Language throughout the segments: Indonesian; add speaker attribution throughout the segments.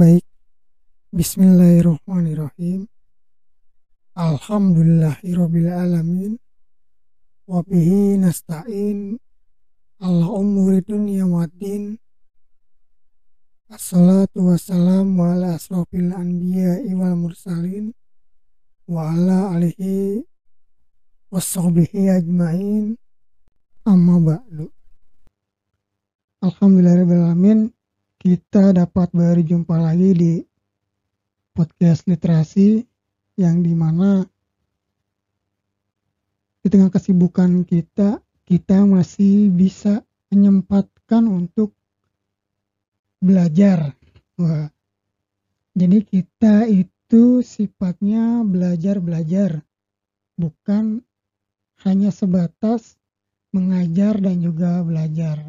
Speaker 1: Baik, Bismillahirrahmanirrahim. Alhamdulillahirrabbilalamin. Wabihi nasta'in ala umuri dunia waddin. Assalatu wassalamu ala asrafil anbiya wal mursalin wa ala alihi wassabihi ajma'in amma ba'du Alhamdulillahirrahmanirrahim kita dapat berjumpa lagi di podcast literasi yang di mana di tengah kesibukan kita kita masih bisa menyempatkan untuk belajar Wah. jadi kita itu sifatnya belajar-belajar bukan hanya sebatas mengajar dan juga belajar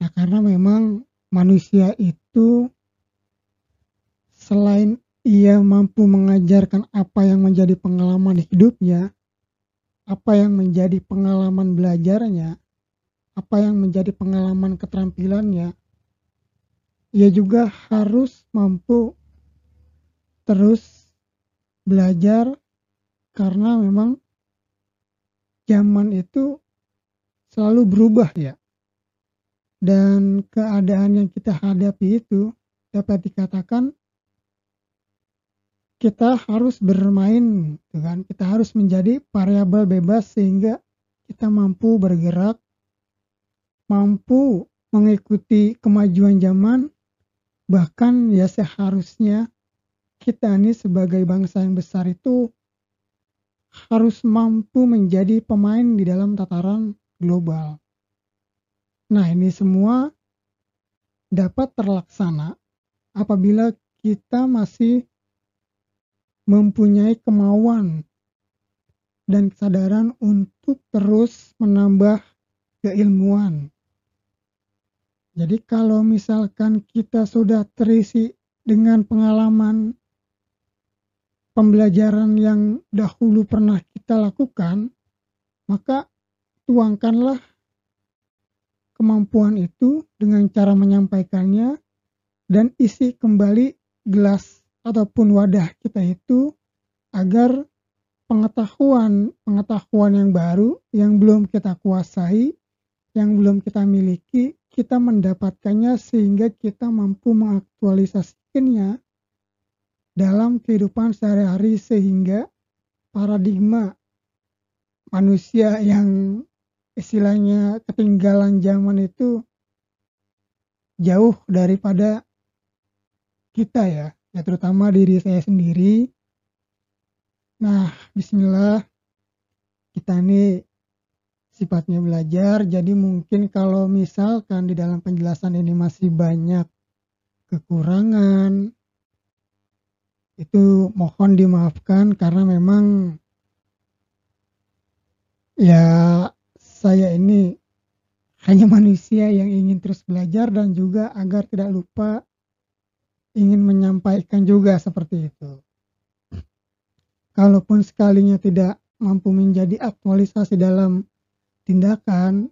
Speaker 1: nah karena memang manusia itu selain ia mampu mengajarkan apa yang menjadi pengalaman hidupnya, apa yang menjadi pengalaman belajarnya, apa yang menjadi pengalaman keterampilannya, ia juga harus mampu terus belajar karena memang zaman itu selalu berubah ya dan keadaan yang kita hadapi itu dapat dikatakan kita harus bermain gitu kan? Kita harus menjadi variabel bebas sehingga kita mampu bergerak mampu mengikuti kemajuan zaman bahkan ya seharusnya kita ini sebagai bangsa yang besar itu harus mampu menjadi pemain di dalam tataran global Nah, ini semua dapat terlaksana apabila kita masih mempunyai kemauan dan kesadaran untuk terus menambah keilmuan. Jadi kalau misalkan kita sudah terisi dengan pengalaman pembelajaran yang dahulu pernah kita lakukan, maka tuangkanlah kemampuan itu dengan cara menyampaikannya dan isi kembali gelas ataupun wadah kita itu agar pengetahuan pengetahuan yang baru yang belum kita kuasai yang belum kita miliki kita mendapatkannya sehingga kita mampu mengaktualisasikannya dalam kehidupan sehari-hari sehingga paradigma manusia yang istilahnya ketinggalan zaman itu jauh daripada kita ya, ya terutama diri saya sendiri. Nah, bismillah kita ini sifatnya belajar, jadi mungkin kalau misalkan di dalam penjelasan ini masih banyak kekurangan, itu mohon dimaafkan karena memang ya saya ini hanya manusia yang ingin terus belajar dan juga agar tidak lupa ingin menyampaikan juga seperti itu. Kalaupun sekalinya tidak mampu menjadi aktualisasi dalam tindakan,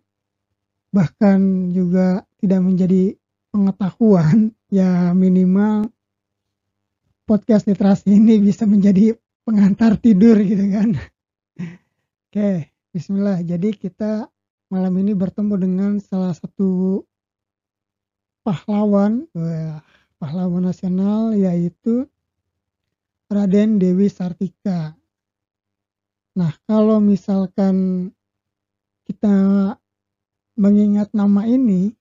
Speaker 1: bahkan juga tidak menjadi pengetahuan, ya minimal podcast literasi ini bisa menjadi pengantar tidur gitu kan. Oke. Bismillah. Jadi kita malam ini bertemu dengan salah satu pahlawan, wah, pahlawan nasional yaitu Raden Dewi Sartika. Nah, kalau misalkan kita mengingat nama ini,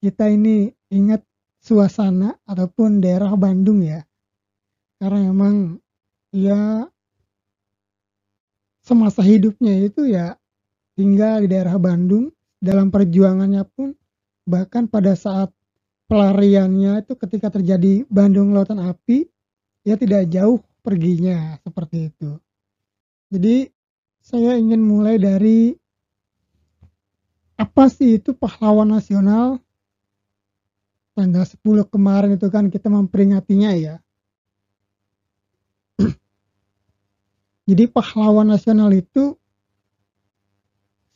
Speaker 1: kita ini ingat suasana ataupun daerah Bandung ya. Karena memang ia semasa hidupnya itu ya tinggal di daerah Bandung. Dalam perjuangannya pun bahkan pada saat pelariannya itu ketika terjadi Bandung Lautan Api ya tidak jauh perginya seperti itu. Jadi saya ingin mulai dari apa sih itu pahlawan nasional? Tanggal 10 kemarin itu kan kita memperingatinya ya Jadi pahlawan nasional itu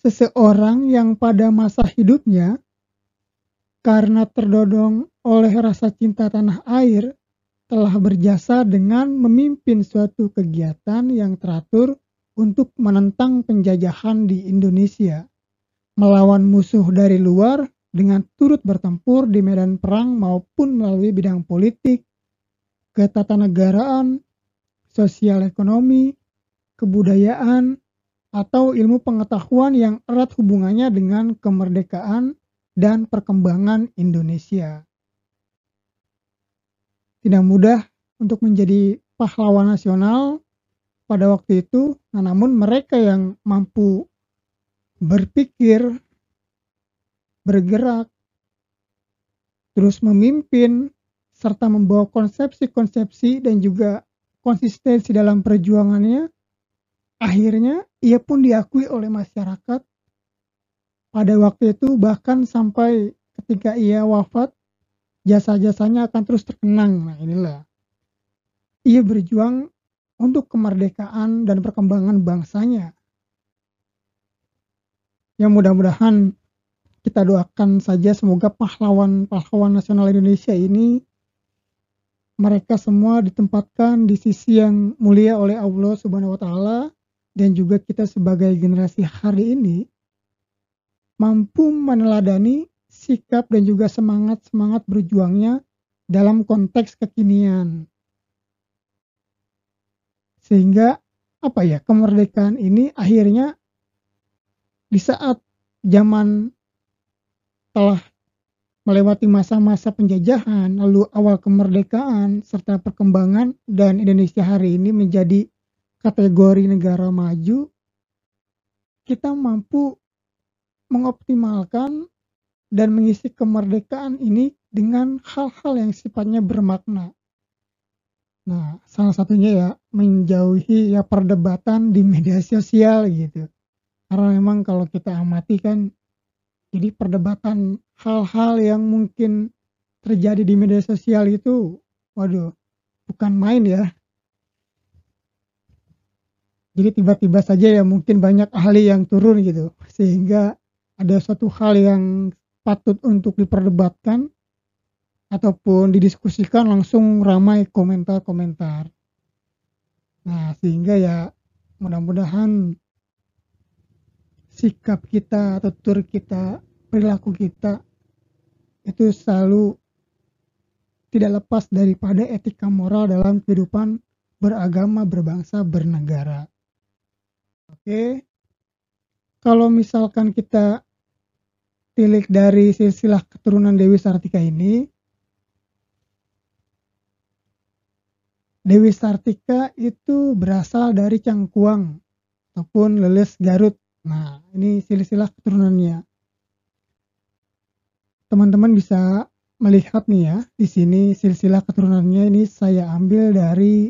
Speaker 1: seseorang yang pada masa hidupnya karena terdodong oleh rasa cinta tanah air telah berjasa dengan memimpin suatu kegiatan yang teratur untuk menentang penjajahan di Indonesia, melawan musuh dari luar dengan turut bertempur di medan perang maupun melalui bidang politik, ketatanegaraan, sosial ekonomi, kebudayaan, atau ilmu pengetahuan yang erat hubungannya dengan kemerdekaan dan perkembangan Indonesia. Tidak mudah untuk menjadi pahlawan nasional pada waktu itu, nah, namun mereka yang mampu berpikir, bergerak, terus memimpin, serta membawa konsepsi-konsepsi dan juga konsistensi dalam perjuangannya, akhirnya ia pun diakui oleh masyarakat pada waktu itu bahkan sampai ketika ia wafat jasa-jasanya akan terus terkenang. Nah, inilah. Ia berjuang untuk kemerdekaan dan perkembangan bangsanya. Yang mudah-mudahan kita doakan saja semoga pahlawan-pahlawan nasional Indonesia ini mereka semua ditempatkan di sisi yang mulia oleh Allah Subhanahu wa taala dan juga kita sebagai generasi hari ini mampu meneladani sikap dan juga semangat-semangat berjuangnya dalam konteks kekinian. Sehingga apa ya, kemerdekaan ini akhirnya di saat zaman telah melewati masa-masa penjajahan, lalu awal kemerdekaan serta perkembangan dan Indonesia hari ini menjadi kategori negara maju, kita mampu mengoptimalkan dan mengisi kemerdekaan ini dengan hal-hal yang sifatnya bermakna. Nah, salah satunya ya menjauhi ya perdebatan di media sosial gitu. Karena memang kalau kita amati kan jadi perdebatan hal-hal yang mungkin terjadi di media sosial itu waduh bukan main ya. Jadi tiba-tiba saja ya mungkin banyak ahli yang turun gitu sehingga ada suatu hal yang patut untuk diperdebatkan ataupun didiskusikan langsung ramai komentar-komentar. Nah, sehingga ya mudah-mudahan sikap kita, tutur kita, perilaku kita itu selalu tidak lepas daripada etika moral dalam kehidupan beragama, berbangsa, bernegara. Oke. Kalau misalkan kita tilik dari silsilah keturunan Dewi Sartika ini Dewi Sartika itu berasal dari Cangkuang ataupun Leles Garut. Nah, ini silsilah keturunannya. Teman-teman bisa melihat nih ya, di sini silsilah keturunannya ini saya ambil dari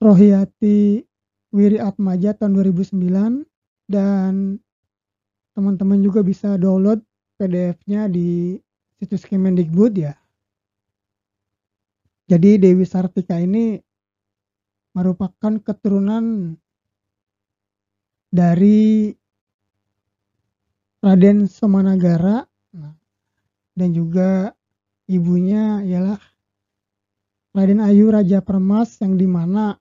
Speaker 1: Rohiati Wiri Atmaja tahun 2009 dan teman-teman juga bisa download PDF-nya di situs Kemendikbud ya. Jadi Dewi Sartika ini merupakan keturunan dari Raden Somanagara nah, dan juga ibunya ialah Raden Ayu Raja Permas yang di mana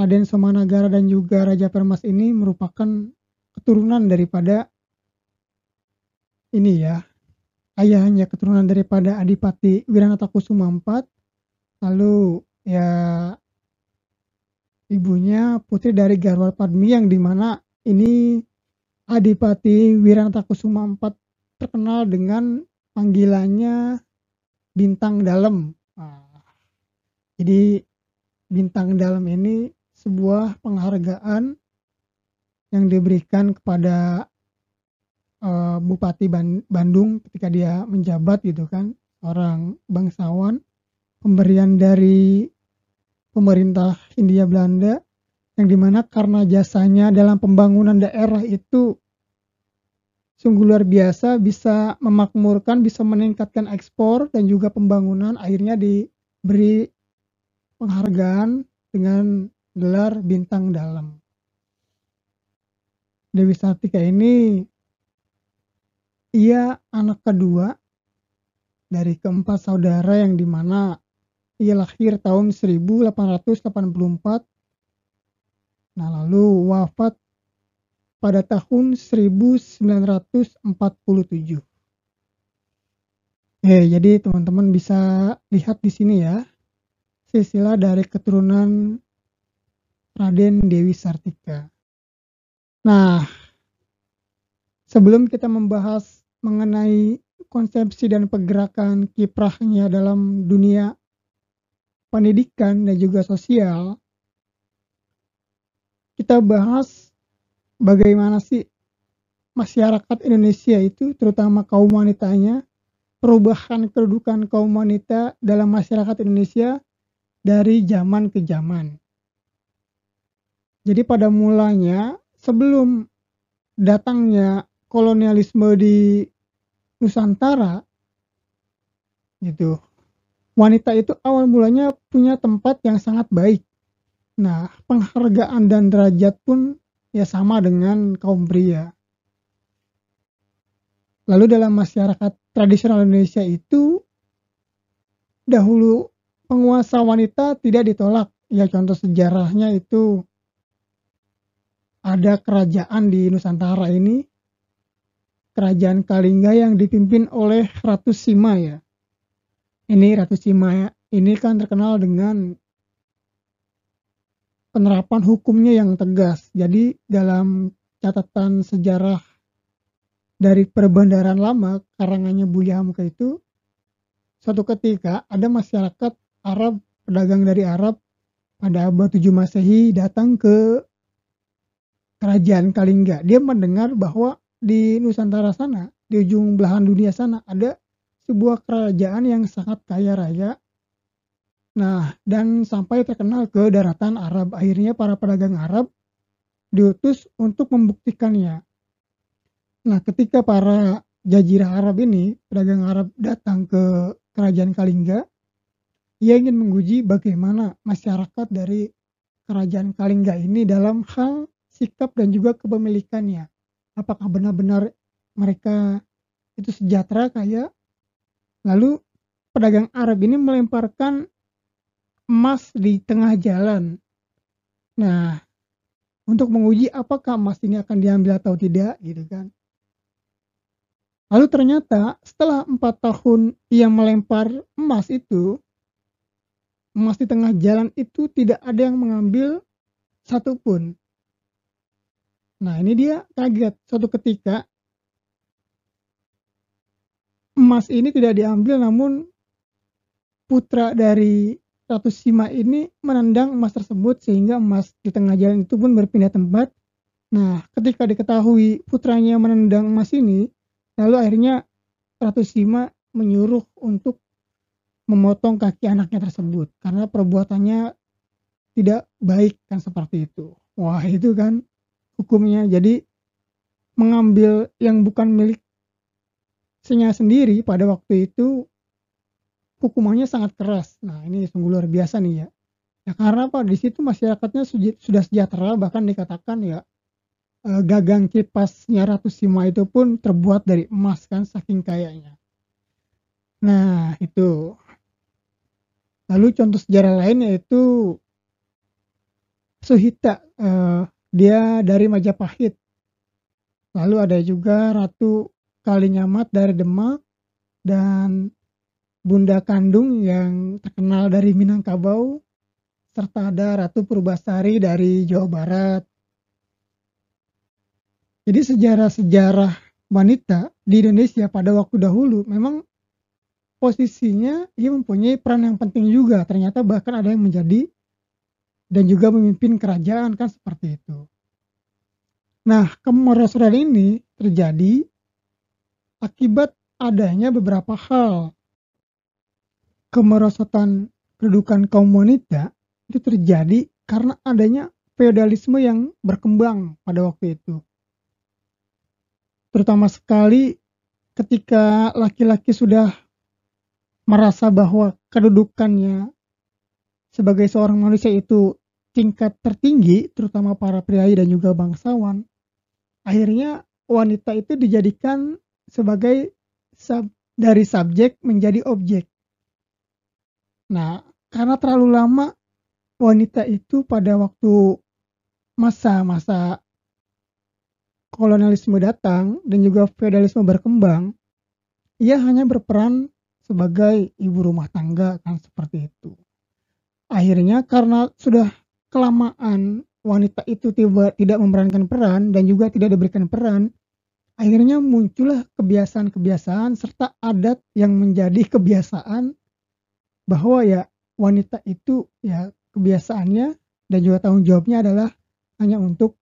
Speaker 1: Raden Somanagara dan juga Raja Permas ini merupakan keturunan daripada ini ya ayahnya keturunan daripada Adipati Wiranata Kusuma IV lalu ya ibunya putri dari Garwal Padmi yang di mana ini Adipati Wiranata Kusuma IV terkenal dengan panggilannya bintang dalam nah, jadi bintang dalam ini sebuah penghargaan yang diberikan kepada uh, Bupati Bandung ketika dia menjabat gitu kan, orang bangsawan, pemberian dari pemerintah Hindia Belanda yang di mana karena jasanya dalam pembangunan daerah itu sungguh luar biasa bisa memakmurkan bisa meningkatkan ekspor dan juga pembangunan akhirnya diberi penghargaan dengan gelar bintang dalam. Dewi Sartika ini ia anak kedua dari keempat saudara yang di mana ia lahir tahun 1884 nah lalu wafat pada tahun 1947 Oke, jadi teman-teman bisa lihat di sini ya, silsilah dari keturunan Raden Dewi Sartika. Nah, sebelum kita membahas mengenai konsepsi dan pergerakan kiprahnya dalam dunia pendidikan dan juga sosial, kita bahas bagaimana sih masyarakat Indonesia itu, terutama kaum wanitanya, perubahan kedudukan kaum wanita dalam masyarakat Indonesia dari zaman ke zaman. Jadi pada mulanya sebelum datangnya kolonialisme di Nusantara gitu. Wanita itu awal mulanya punya tempat yang sangat baik. Nah, penghargaan dan derajat pun ya sama dengan kaum pria. Lalu dalam masyarakat tradisional Indonesia itu dahulu penguasa wanita tidak ditolak. Ya contoh sejarahnya itu ada kerajaan di Nusantara ini kerajaan Kalingga yang dipimpin oleh Ratu Sima ya. Ini Ratu Sima ini kan terkenal dengan penerapan hukumnya yang tegas. Jadi dalam catatan sejarah dari perbendaharaan lama karangannya Buya Hamka itu suatu ketika ada masyarakat Arab pedagang dari Arab pada abad 7 Masehi datang ke kerajaan Kalingga. Dia mendengar bahwa di Nusantara sana, di ujung belahan dunia sana ada sebuah kerajaan yang sangat kaya raya. Nah, dan sampai terkenal ke daratan Arab. Akhirnya para pedagang Arab diutus untuk membuktikannya. Nah, ketika para jazirah Arab ini, pedagang Arab datang ke kerajaan Kalingga, ia ingin menguji bagaimana masyarakat dari kerajaan Kalingga ini dalam hal sikap dan juga kepemilikannya. Apakah benar-benar mereka itu sejahtera kaya? Lalu pedagang Arab ini melemparkan emas di tengah jalan. Nah, untuk menguji apakah emas ini akan diambil atau tidak gitu kan. Lalu ternyata setelah empat tahun ia melempar emas itu, emas di tengah jalan itu tidak ada yang mengambil satupun. Nah ini dia kaget suatu ketika emas ini tidak diambil namun putra dari Ratu Sima ini menendang emas tersebut sehingga emas di tengah jalan itu pun berpindah tempat. Nah ketika diketahui putranya menendang emas ini Lalu akhirnya Ratu Sima menyuruh untuk memotong kaki anaknya tersebut karena perbuatannya tidak baik kan seperti itu. Wah itu kan hukumnya jadi mengambil yang bukan milik senya sendiri pada waktu itu hukumannya sangat keras. Nah ini sungguh luar biasa nih ya. Ya karena apa di situ masyarakatnya sudah sejahtera bahkan dikatakan ya uh, gagang kipasnya Ratu Sima itu pun terbuat dari emas kan saking kayanya. Nah, itu. Lalu contoh sejarah lain yaitu Suhita, uh, dia dari Majapahit. Lalu ada juga Ratu Kalinyamat dari Demak dan Bunda Kandung yang terkenal dari Minangkabau serta ada Ratu Purbasari dari Jawa Barat jadi sejarah-sejarah wanita di Indonesia pada waktu dahulu memang posisinya ia mempunyai peran yang penting juga. Ternyata bahkan ada yang menjadi dan juga memimpin kerajaan kan seperti itu. Nah, kemerosotan ini terjadi akibat adanya beberapa hal. Kemerosotan kedudukan kaum wanita itu terjadi karena adanya feodalisme yang berkembang pada waktu itu terutama sekali ketika laki-laki sudah merasa bahwa kedudukannya sebagai seorang manusia itu tingkat tertinggi, terutama para priai dan juga bangsawan, akhirnya wanita itu dijadikan sebagai dari subjek menjadi objek. Nah, karena terlalu lama wanita itu pada waktu masa-masa kolonialisme datang dan juga feodalisme berkembang, ia hanya berperan sebagai ibu rumah tangga kan seperti itu. Akhirnya karena sudah kelamaan wanita itu tiba tidak memerankan peran dan juga tidak diberikan peran, akhirnya muncullah kebiasaan-kebiasaan serta adat yang menjadi kebiasaan bahwa ya wanita itu ya kebiasaannya dan juga tanggung jawabnya adalah hanya untuk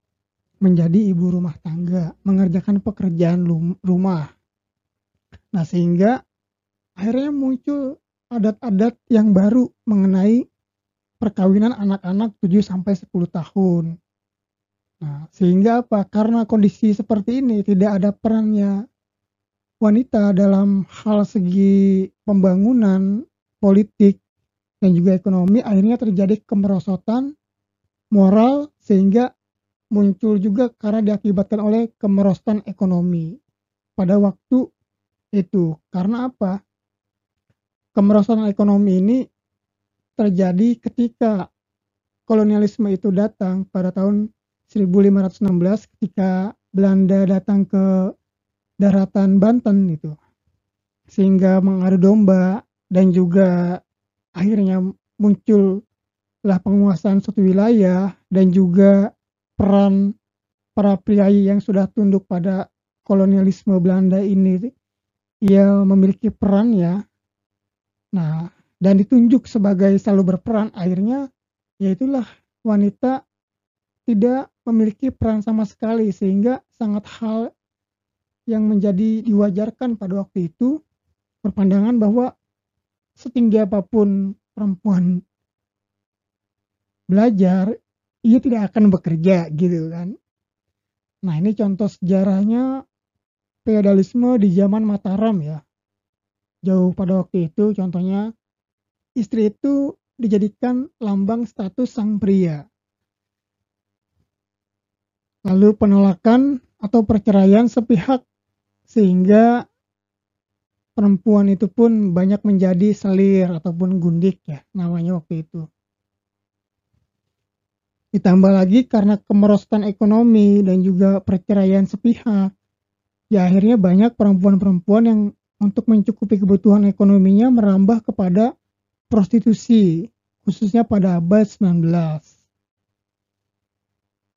Speaker 1: menjadi ibu rumah tangga, mengerjakan pekerjaan rumah. Nah, sehingga akhirnya muncul adat-adat yang baru mengenai perkawinan anak-anak 7 sampai 10 tahun. Nah, sehingga apa? Karena kondisi seperti ini tidak ada perannya wanita dalam hal segi pembangunan politik dan juga ekonomi akhirnya terjadi kemerosotan moral sehingga muncul juga karena diakibatkan oleh kemerosotan ekonomi pada waktu itu. Karena apa? Kemerosotan ekonomi ini terjadi ketika kolonialisme itu datang pada tahun 1516 ketika Belanda datang ke daratan Banten itu sehingga mengadu domba dan juga akhirnya muncullah penguasaan suatu wilayah dan juga peran para priai yang sudah tunduk pada kolonialisme Belanda ini. Ia memiliki peran ya nah dan ditunjuk sebagai selalu berperan. Akhirnya yaitulah wanita tidak memiliki peran sama sekali. Sehingga sangat hal yang menjadi diwajarkan pada waktu itu berpandangan bahwa setinggi apa pun perempuan belajar ia tidak akan bekerja gitu kan. Nah ini contoh sejarahnya feodalisme di zaman Mataram ya. Jauh pada waktu itu contohnya istri itu dijadikan lambang status sang pria lalu penolakan atau perceraian sepihak sehingga perempuan itu pun banyak menjadi selir ataupun gundik ya namanya waktu itu. Ditambah lagi karena kemerosotan ekonomi dan juga perceraian sepihak, ya akhirnya banyak perempuan-perempuan yang untuk mencukupi kebutuhan ekonominya merambah kepada prostitusi, khususnya pada abad 19.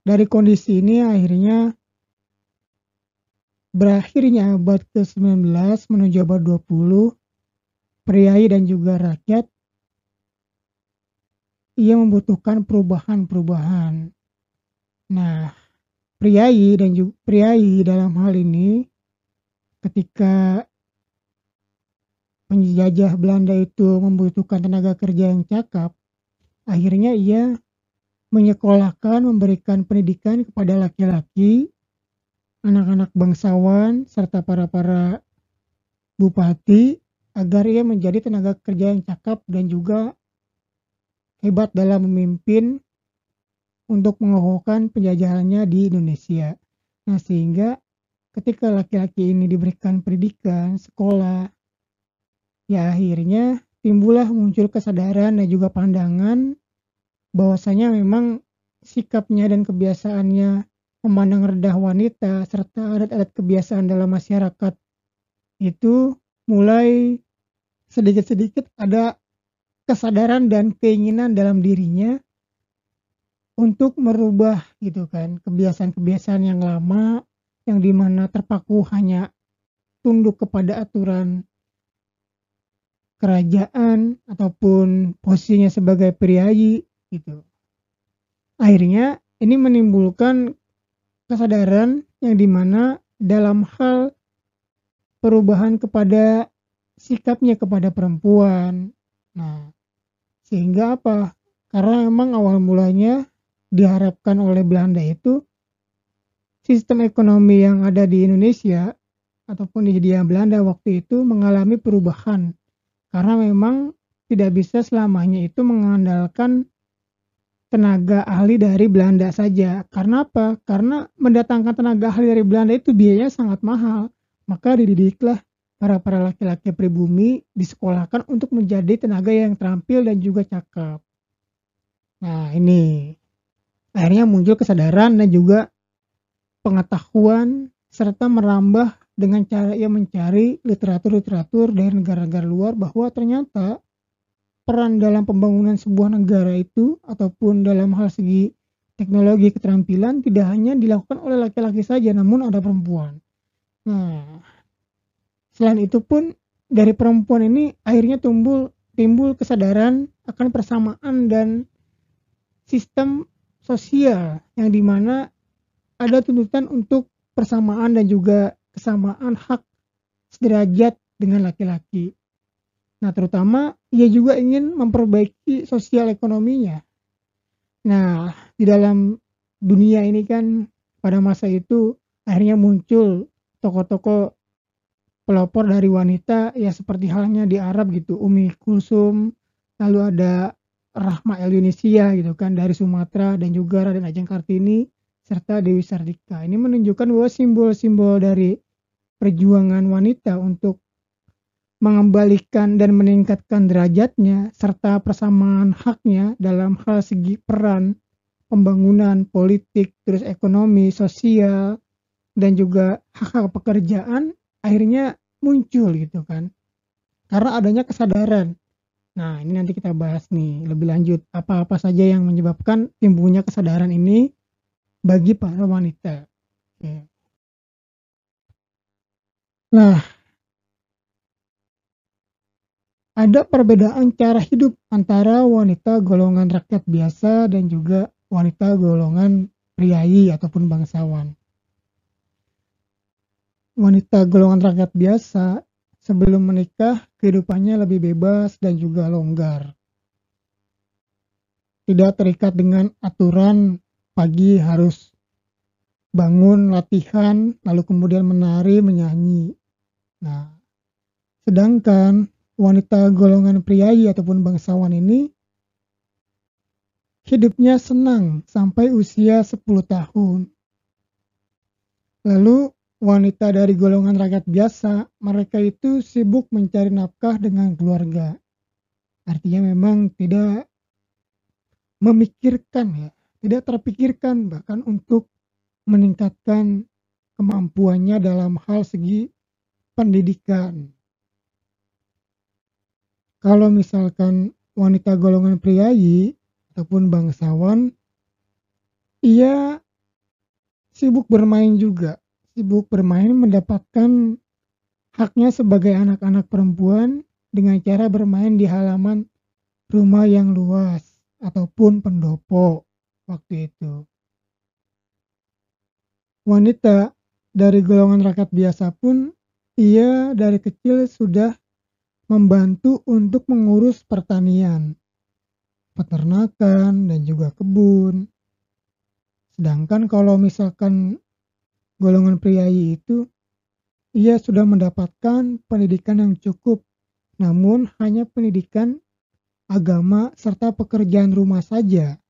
Speaker 1: Dari kondisi ini akhirnya berakhirnya abad ke-19 menuju abad 20, priai dan juga rakyat ia membutuhkan perubahan-perubahan. Nah, priai dan juga priai dalam hal ini ketika penjajah Belanda itu membutuhkan tenaga kerja yang cakap, akhirnya ia menyekolahkan, memberikan pendidikan kepada laki-laki, anak-anak bangsawan, serta para-para bupati agar ia menjadi tenaga kerja yang cakap dan juga hebat dalam memimpin untuk mengokohkan penjajahannya di Indonesia. Nah, sehingga ketika laki-laki ini diberikan pendidikan, sekolah, ya akhirnya timbullah muncul kesadaran dan juga pandangan bahwasanya memang sikapnya dan kebiasaannya memandang rendah wanita serta adat-adat kebiasaan dalam masyarakat itu mulai sedikit-sedikit ada kesadaran dan keinginan dalam dirinya untuk merubah gitu kan kebiasaan-kebiasaan yang lama yang di mana terpaku hanya tunduk kepada aturan kerajaan ataupun posisinya sebagai priayi gitu. Akhirnya ini menimbulkan kesadaran yang di mana dalam hal perubahan kepada sikapnya kepada perempuan. Nah, sehingga apa? Karena memang awal mulanya diharapkan oleh Belanda itu sistem ekonomi yang ada di Indonesia ataupun di Belanda waktu itu mengalami perubahan karena memang tidak bisa selamanya itu mengandalkan tenaga ahli dari Belanda saja. Karena apa? Karena mendatangkan tenaga ahli dari Belanda itu biayanya sangat mahal. Maka dididiklah para-para laki-laki pribumi disekolahkan untuk menjadi tenaga yang terampil dan juga cakep. Nah, ini akhirnya muncul kesadaran dan juga pengetahuan serta merambah dengan cara ia mencari literatur-literatur dari negara-negara luar bahwa ternyata peran dalam pembangunan sebuah negara itu ataupun dalam hal segi teknologi keterampilan tidak hanya dilakukan oleh laki-laki saja namun ada perempuan. Nah, Selain itu pun dari perempuan ini akhirnya tumbuh timbul kesadaran akan persamaan dan sistem sosial yang di mana ada tuntutan untuk persamaan dan juga kesamaan hak sederajat dengan laki-laki. Nah, terutama ia juga ingin memperbaiki sosial ekonominya. Nah, di dalam dunia ini kan pada masa itu akhirnya muncul tokoh-tokoh pelopor dari wanita ya seperti halnya di Arab gitu Umi Kulsum lalu ada Rahma El Yunisia gitu kan dari Sumatera dan juga Raden Ajeng Kartini serta Dewi Sardika ini menunjukkan bahwa simbol-simbol dari perjuangan wanita untuk mengembalikan dan meningkatkan derajatnya serta persamaan haknya dalam hal segi peran pembangunan politik terus ekonomi sosial dan juga hak-hak pekerjaan akhirnya muncul gitu kan. Karena adanya kesadaran. Nah ini nanti kita bahas nih. Lebih lanjut apa-apa saja yang menyebabkan timbulnya kesadaran ini bagi para wanita Oke. nah ada perbedaan cara hidup antara wanita golongan rakyat biasa dan juga wanita golongan priayi ataupun bangsawan wanita golongan rakyat biasa sebelum menikah kehidupannya lebih bebas dan juga longgar. Tidak terikat dengan aturan pagi harus bangun latihan lalu kemudian menari menyanyi. Nah, sedangkan wanita golongan priayi ataupun bangsawan ini hidupnya senang sampai usia 10 tahun. Lalu wanita dari golongan rakyat biasa, mereka itu sibuk mencari nafkah dengan keluarga. Artinya memang tidak memikirkan ya, tidak terpikirkan bahkan untuk meningkatkan kemampuannya dalam hal segi pendidikan. Kalau misalkan wanita golongan priayi ataupun bangsawan, ia sibuk bermain juga sibuk bermain mendapatkan haknya sebagai anak-anak perempuan dengan cara bermain di halaman rumah yang luas ataupun pendopo waktu itu. Wanita dari golongan rakyat biasa pun ia dari kecil sudah membantu untuk mengurus pertanian, peternakan, dan juga kebun. Sedangkan kalau misalkan golongan priayi itu ia sudah mendapatkan pendidikan yang cukup, namun hanya pendidikan agama serta pekerjaan rumah saja.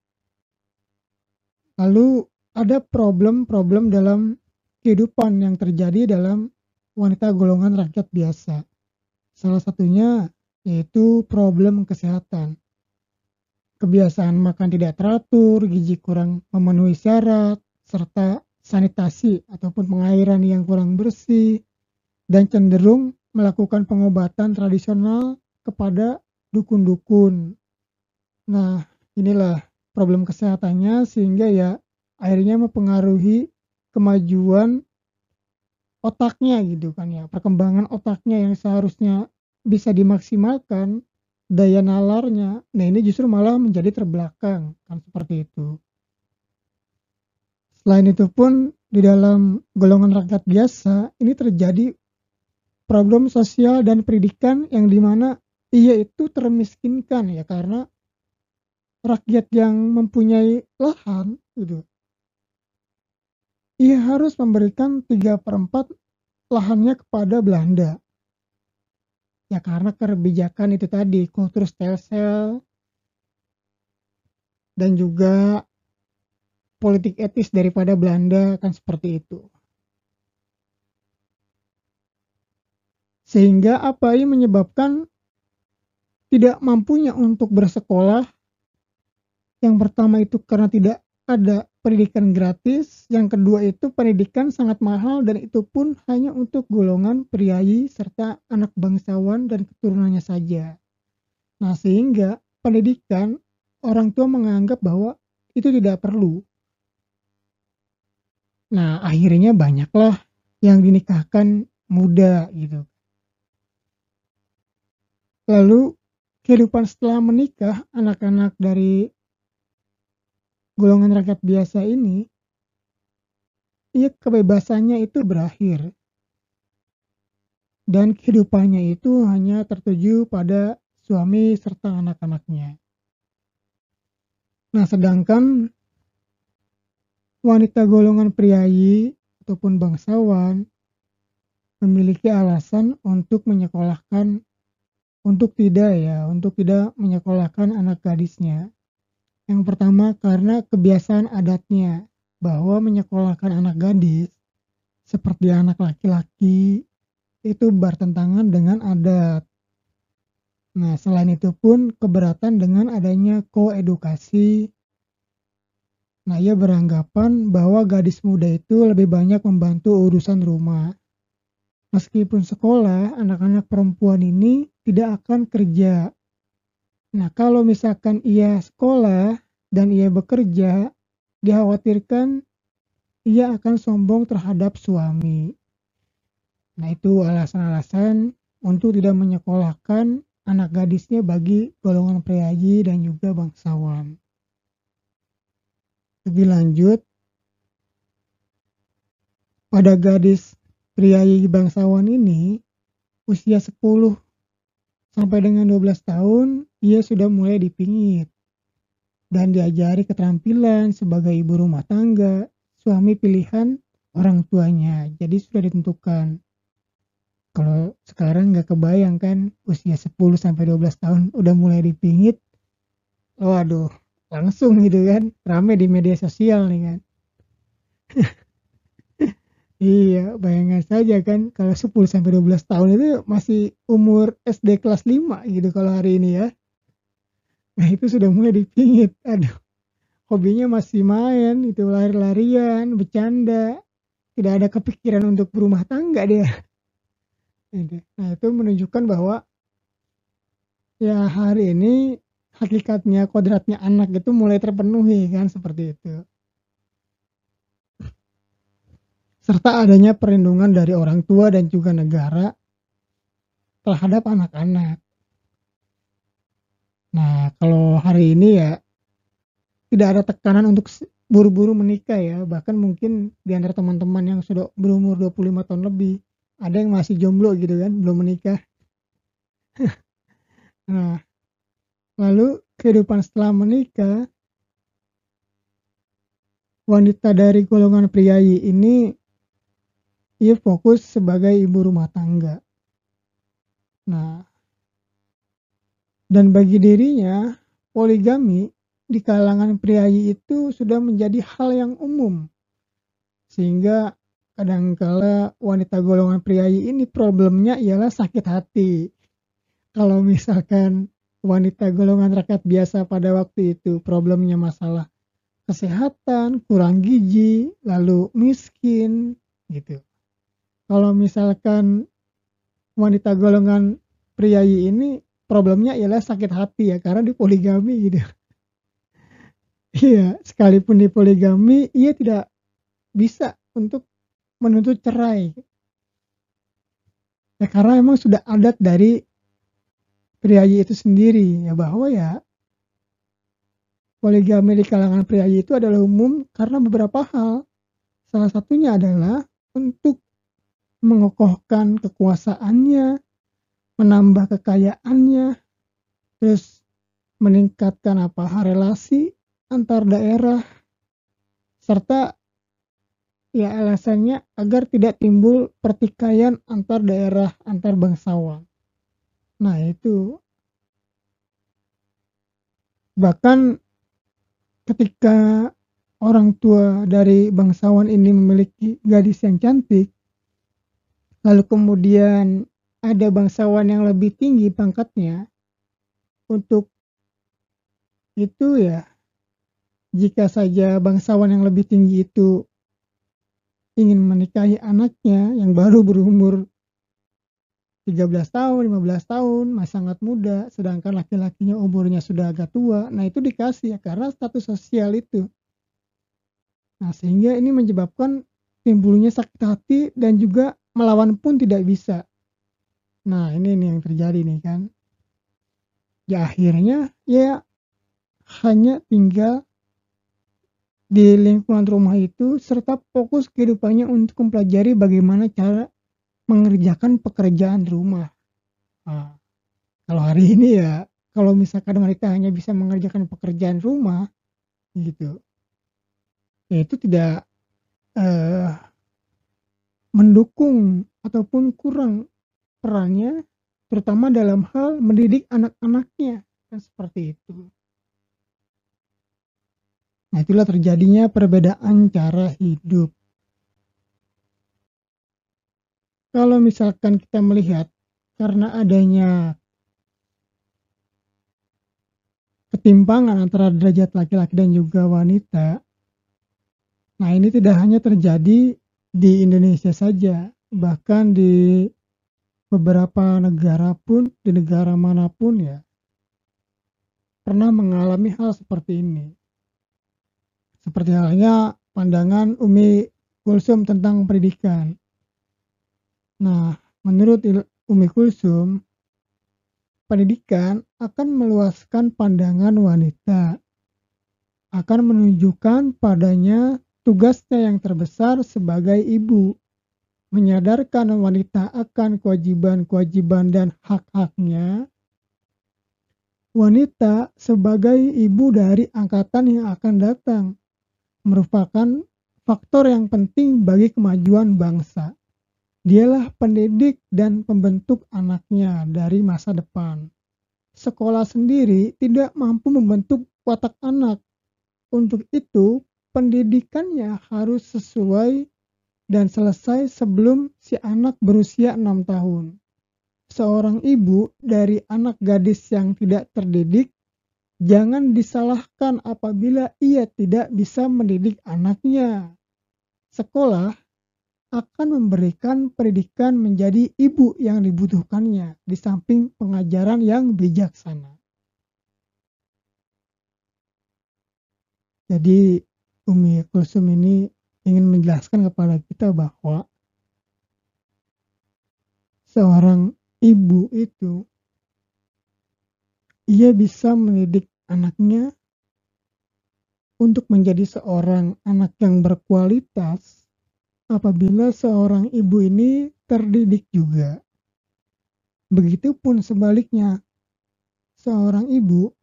Speaker 1: Lalu ada problem-problem dalam kehidupan yang terjadi dalam wanita golongan rakyat biasa. Salah satunya yaitu problem kesehatan. Kebiasaan makan tidak teratur, gizi kurang memenuhi syarat, serta sanitasi ataupun pengairan yang kurang bersih, dan cenderung melakukan pengobatan tradisional kepada dukun-dukun. Nah, inilah problem kesehatannya sehingga ya akhirnya mempengaruhi kemajuan otaknya gitu kan ya. Perkembangan otaknya yang seharusnya bisa dimaksimalkan daya nalarnya. Nah, ini justru malah menjadi terbelakang kan seperti itu. Selain itu pun di dalam golongan rakyat biasa ini terjadi problem sosial dan pendidikan yang di mana ia itu termiskinkan ya karena rakyat yang mempunyai lahan gitu ia harus memberikan 3 per 4 lahannya kepada Belanda ya karena kebijakan itu tadi kultur stelsel dan juga politik etis daripada Belanda kan seperti itu. Sehingga apa ini menyebabkan tidak mampunya untuk bersekolah. Yang pertama itu karena tidak ada pendidikan gratis, yang kedua itu pendidikan sangat mahal dan itu pun hanya untuk golongan priayi serta anak bangsawan dan keturunannya saja. Nah, sehingga pendidikan orang tua menganggap bahwa itu tidak perlu. Nah, akhirnya banyaklah yang dinikahkan muda gitu. Lalu kehidupan setelah menikah, anak-anak dari golongan rakyat biasa ini, ya kebebasannya itu berakhir. Dan kehidupannya itu hanya tertuju pada suami serta anak-anaknya. Nah, sedangkan wanita golongan priayi ataupun bangsawan memiliki alasan untuk menyekolahkan untuk tidak ya, untuk tidak menyekolahkan anak gadisnya. Yang pertama karena kebiasaan adatnya bahwa menyekolahkan anak gadis seperti anak laki-laki itu bertentangan dengan adat. Nah, selain itu pun keberatan dengan adanya koedukasi. Nah, ia beranggapan bahwa gadis muda itu lebih banyak membantu urusan rumah. Meskipun sekolah, anak-anak perempuan ini tidak akan kerja. Nah, kalau misalkan ia sekolah dan ia bekerja, dikhawatirkan ia akan sombong terhadap suami. Nah, itu alasan-alasan untuk tidak menyekolahkan anak gadisnya bagi golongan priayi dan juga bangsawan. Lebih lanjut, pada gadis priayi bangsawan ini, usia 10 sampai dengan 12 tahun, ia sudah mulai dipingit dan diajari keterampilan sebagai ibu rumah tangga, suami pilihan orang tuanya. Jadi sudah ditentukan. Kalau sekarang nggak kebayang kan usia 10 sampai 12 tahun udah mulai dipingit. Waduh langsung gitu kan rame di media sosial nih kan iya bayangan saja kan kalau 10 sampai 12 tahun itu masih umur SD kelas 5 gitu kalau hari ini ya. Nah itu sudah mulai dipingit. Aduh hobinya masih main itu lari-larian bercanda. Tidak ada kepikiran untuk berumah tangga dia. Nah, itu menunjukkan bahwa ya hari ini hakikatnya kodratnya anak itu mulai terpenuhi kan seperti itu. Serta adanya perlindungan dari orang tua dan juga negara terhadap anak-anak. Nah, kalau hari ini ya tidak ada tekanan untuk buru-buru menikah ya, bahkan mungkin di antara teman-teman yang sudah berumur 25 tahun lebih ada yang masih jomblo gitu kan belum menikah nah lalu kehidupan setelah menikah wanita dari golongan priayi ini ia fokus sebagai ibu rumah tangga nah dan bagi dirinya poligami di kalangan priayi itu sudah menjadi hal yang umum sehingga kadangkala wanita golongan priayi ini problemnya ialah sakit hati. Kalau misalkan wanita golongan rakyat biasa pada waktu itu problemnya masalah kesehatan, kurang gizi, lalu miskin gitu. Kalau misalkan wanita golongan priayi ini problemnya ialah sakit hati ya karena di poligami gitu. Iya, sekalipun di poligami ia tidak bisa untuk menuntut cerai. Ya karena emang sudah adat dari priayi itu sendiri ya bahwa ya poligami di kalangan priayi itu adalah umum karena beberapa hal. Salah satunya adalah untuk mengokohkan kekuasaannya, menambah kekayaannya, terus meningkatkan apa relasi antar daerah serta Ya alasannya agar tidak timbul pertikaian antar daerah antar bangsawan. Nah itu bahkan ketika orang tua dari bangsawan ini memiliki gadis yang cantik lalu kemudian ada bangsawan yang lebih tinggi pangkatnya, untuk itu ya, jika saja bangsawan yang lebih tinggi itu ingin menikahi anaknya yang baru berumur 13 tahun, 15 tahun, masih sangat muda, sedangkan laki-lakinya umurnya sudah agak tua, nah itu dikasih ya karena status sosial itu. Nah, sehingga ini menyebabkan timbulnya sakit hati dan juga melawan pun tidak bisa. Nah, ini nih yang terjadi nih kan. Ya akhirnya ya hanya tinggal di lingkungan rumah itu serta fokus kehidupannya untuk mempelajari bagaimana cara mengerjakan pekerjaan rumah. Nah, kalau hari ini ya, kalau misalkan wanita hanya bisa mengerjakan pekerjaan rumah, gitu, ya itu tidak uh, mendukung ataupun kurang perannya, terutama dalam hal mendidik anak-anaknya, kan seperti itu. Nah, itulah terjadinya perbedaan cara hidup. Kalau misalkan kita melihat karena adanya ketimpangan antara derajat laki-laki dan juga wanita, nah ini tidak hanya terjadi di Indonesia saja, bahkan di beberapa negara pun, di negara mana pun ya, pernah mengalami hal seperti ini. Seperti halnya pandangan Umi Kulsum tentang pendidikan. Nah, menurut Umi Kulsum, pendidikan akan meluaskan pandangan wanita, akan menunjukkan padanya tugasnya yang terbesar sebagai ibu, menyadarkan wanita akan kewajiban-kewajiban dan hak-haknya. Wanita sebagai ibu dari angkatan yang akan datang merupakan faktor yang penting bagi kemajuan bangsa. Dialah pendidik dan pembentuk anaknya dari masa depan. Sekolah sendiri tidak mampu membentuk watak anak. Untuk itu, pendidikannya harus sesuai dan selesai sebelum si anak berusia enam tahun. Seorang ibu dari anak gadis yang tidak terdidik jangan disalahkan apabila ia tidak bisa mendidik anaknya. Sekolah akan memberikan pendidikan menjadi ibu yang dibutuhkannya di samping pengajaran yang bijaksana. Jadi Umi Kulsum ini ingin menjelaskan kepada kita bahwa seorang ibu itu ia bisa mendidik anaknya untuk menjadi seorang anak yang berkualitas apabila seorang ibu ini terdidik juga. Begitupun sebaliknya, seorang ibu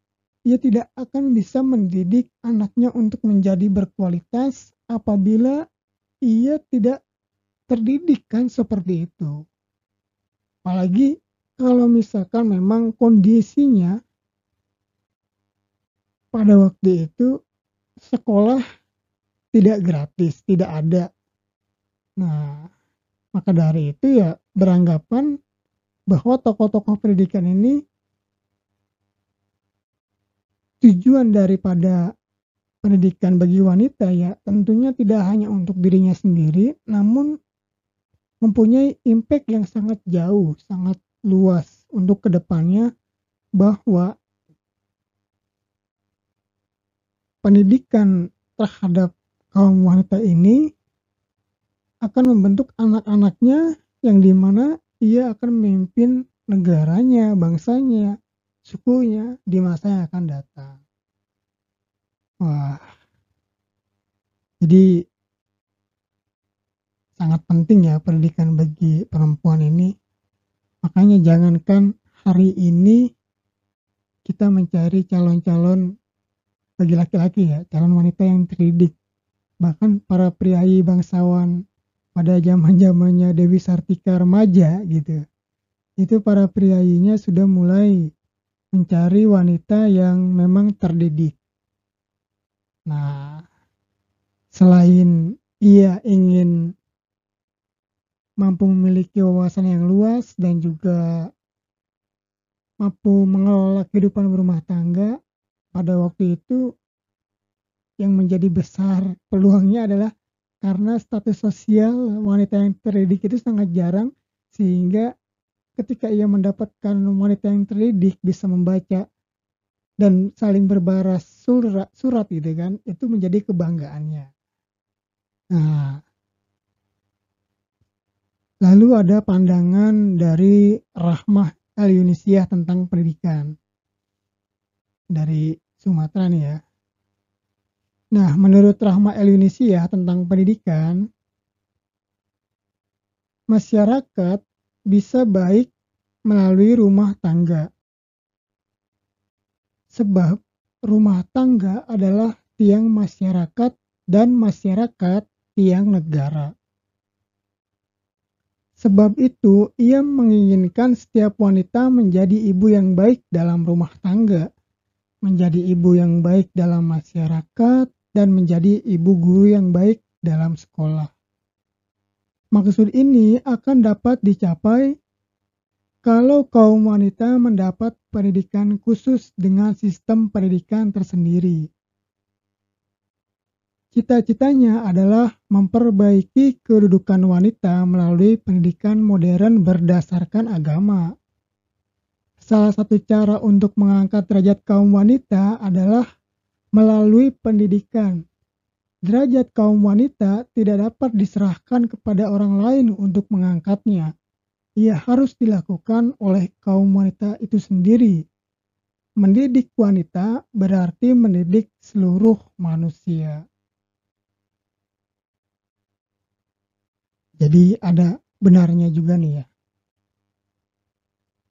Speaker 1: ia tidak akan bisa mendidik anaknya untuk menjadi berkualitas apabila ia tidak terdidik kan seperti itu. Apalagi kalau misalkan memang kondisinya pada waktu itu sekolah tidak gratis, tidak ada Nah, maka dari itu ya beranggapan bahwa tokoh-tokoh pendidikan ini tujuan daripada pendidikan bagi wanita ya tentunya tidak hanya untuk dirinya sendiri namun mempunyai impact yang sangat jauh, sangat luas untuk ke depannya bahwa pendidikan terhadap kaum wanita ini akan membentuk anak-anaknya yang di mana ia akan memimpin negaranya, bangsanya, sukunya di masa yang akan datang. Wah, jadi sangat penting ya pendidikan bagi perempuan ini. Makanya jangankan hari ini kita mencari calon-calon bagi laki-laki ya, calon wanita yang terdidik. Bahkan para priayi bangsawan pada zaman-zamannya Dewi Sartika remaja gitu. Itu para priayinya sudah mulai mencari wanita yang memang terdidik. Nah, selain ia ingin mampu memiliki wawasan yang luas dan juga mampu mengelola kehidupan berumah tangga, pada waktu itu yang menjadi besar peluangnya adalah karena status sosial wanita yang terdidik itu sangat jarang, sehingga ketika ia mendapatkan wanita yang terdidik bisa membaca dan saling berbaras surat surat gitu kan, itu menjadi kebanggaannya. Nah Lalu ada pandangan dari Rahmah El-Yunisiah tentang pendidikan. Dari Sumatera nih ya. Nah, menurut Rahmah El-Yunisiah tentang pendidikan, masyarakat bisa baik melalui rumah tangga. Sebab rumah tangga adalah tiang masyarakat dan masyarakat tiang negara. Sebab itu, ia menginginkan setiap wanita menjadi ibu yang baik dalam rumah tangga, menjadi ibu yang baik dalam masyarakat, dan menjadi ibu guru yang baik dalam sekolah. Maksud ini akan dapat dicapai kalau kaum wanita mendapat pendidikan khusus dengan sistem pendidikan tersendiri Cita-citanya adalah memperbaiki kedudukan wanita melalui pendidikan modern berdasarkan agama. Salah satu cara untuk mengangkat derajat kaum wanita adalah melalui pendidikan. Derajat kaum wanita tidak dapat diserahkan kepada orang lain untuk mengangkatnya. Ia harus dilakukan oleh kaum wanita itu sendiri. Mendidik wanita berarti mendidik seluruh manusia. Jadi ada benarnya juga nih ya.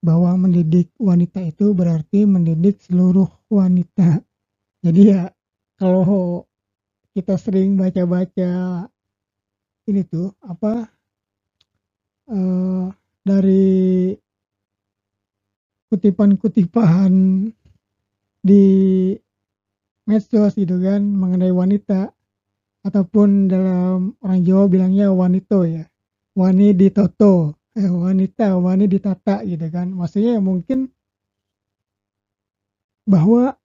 Speaker 1: Bahwa mendidik wanita itu berarti mendidik seluruh wanita. Jadi ya kalau kita sering baca-baca ini tuh apa uh, dari kutipan-kutipan di medsos gitu kan mengenai wanita ataupun dalam orang Jawa bilangnya wanito ya wani ditoto eh, wanita wani ditata gitu kan. Maksudnya ya mungkin bahwa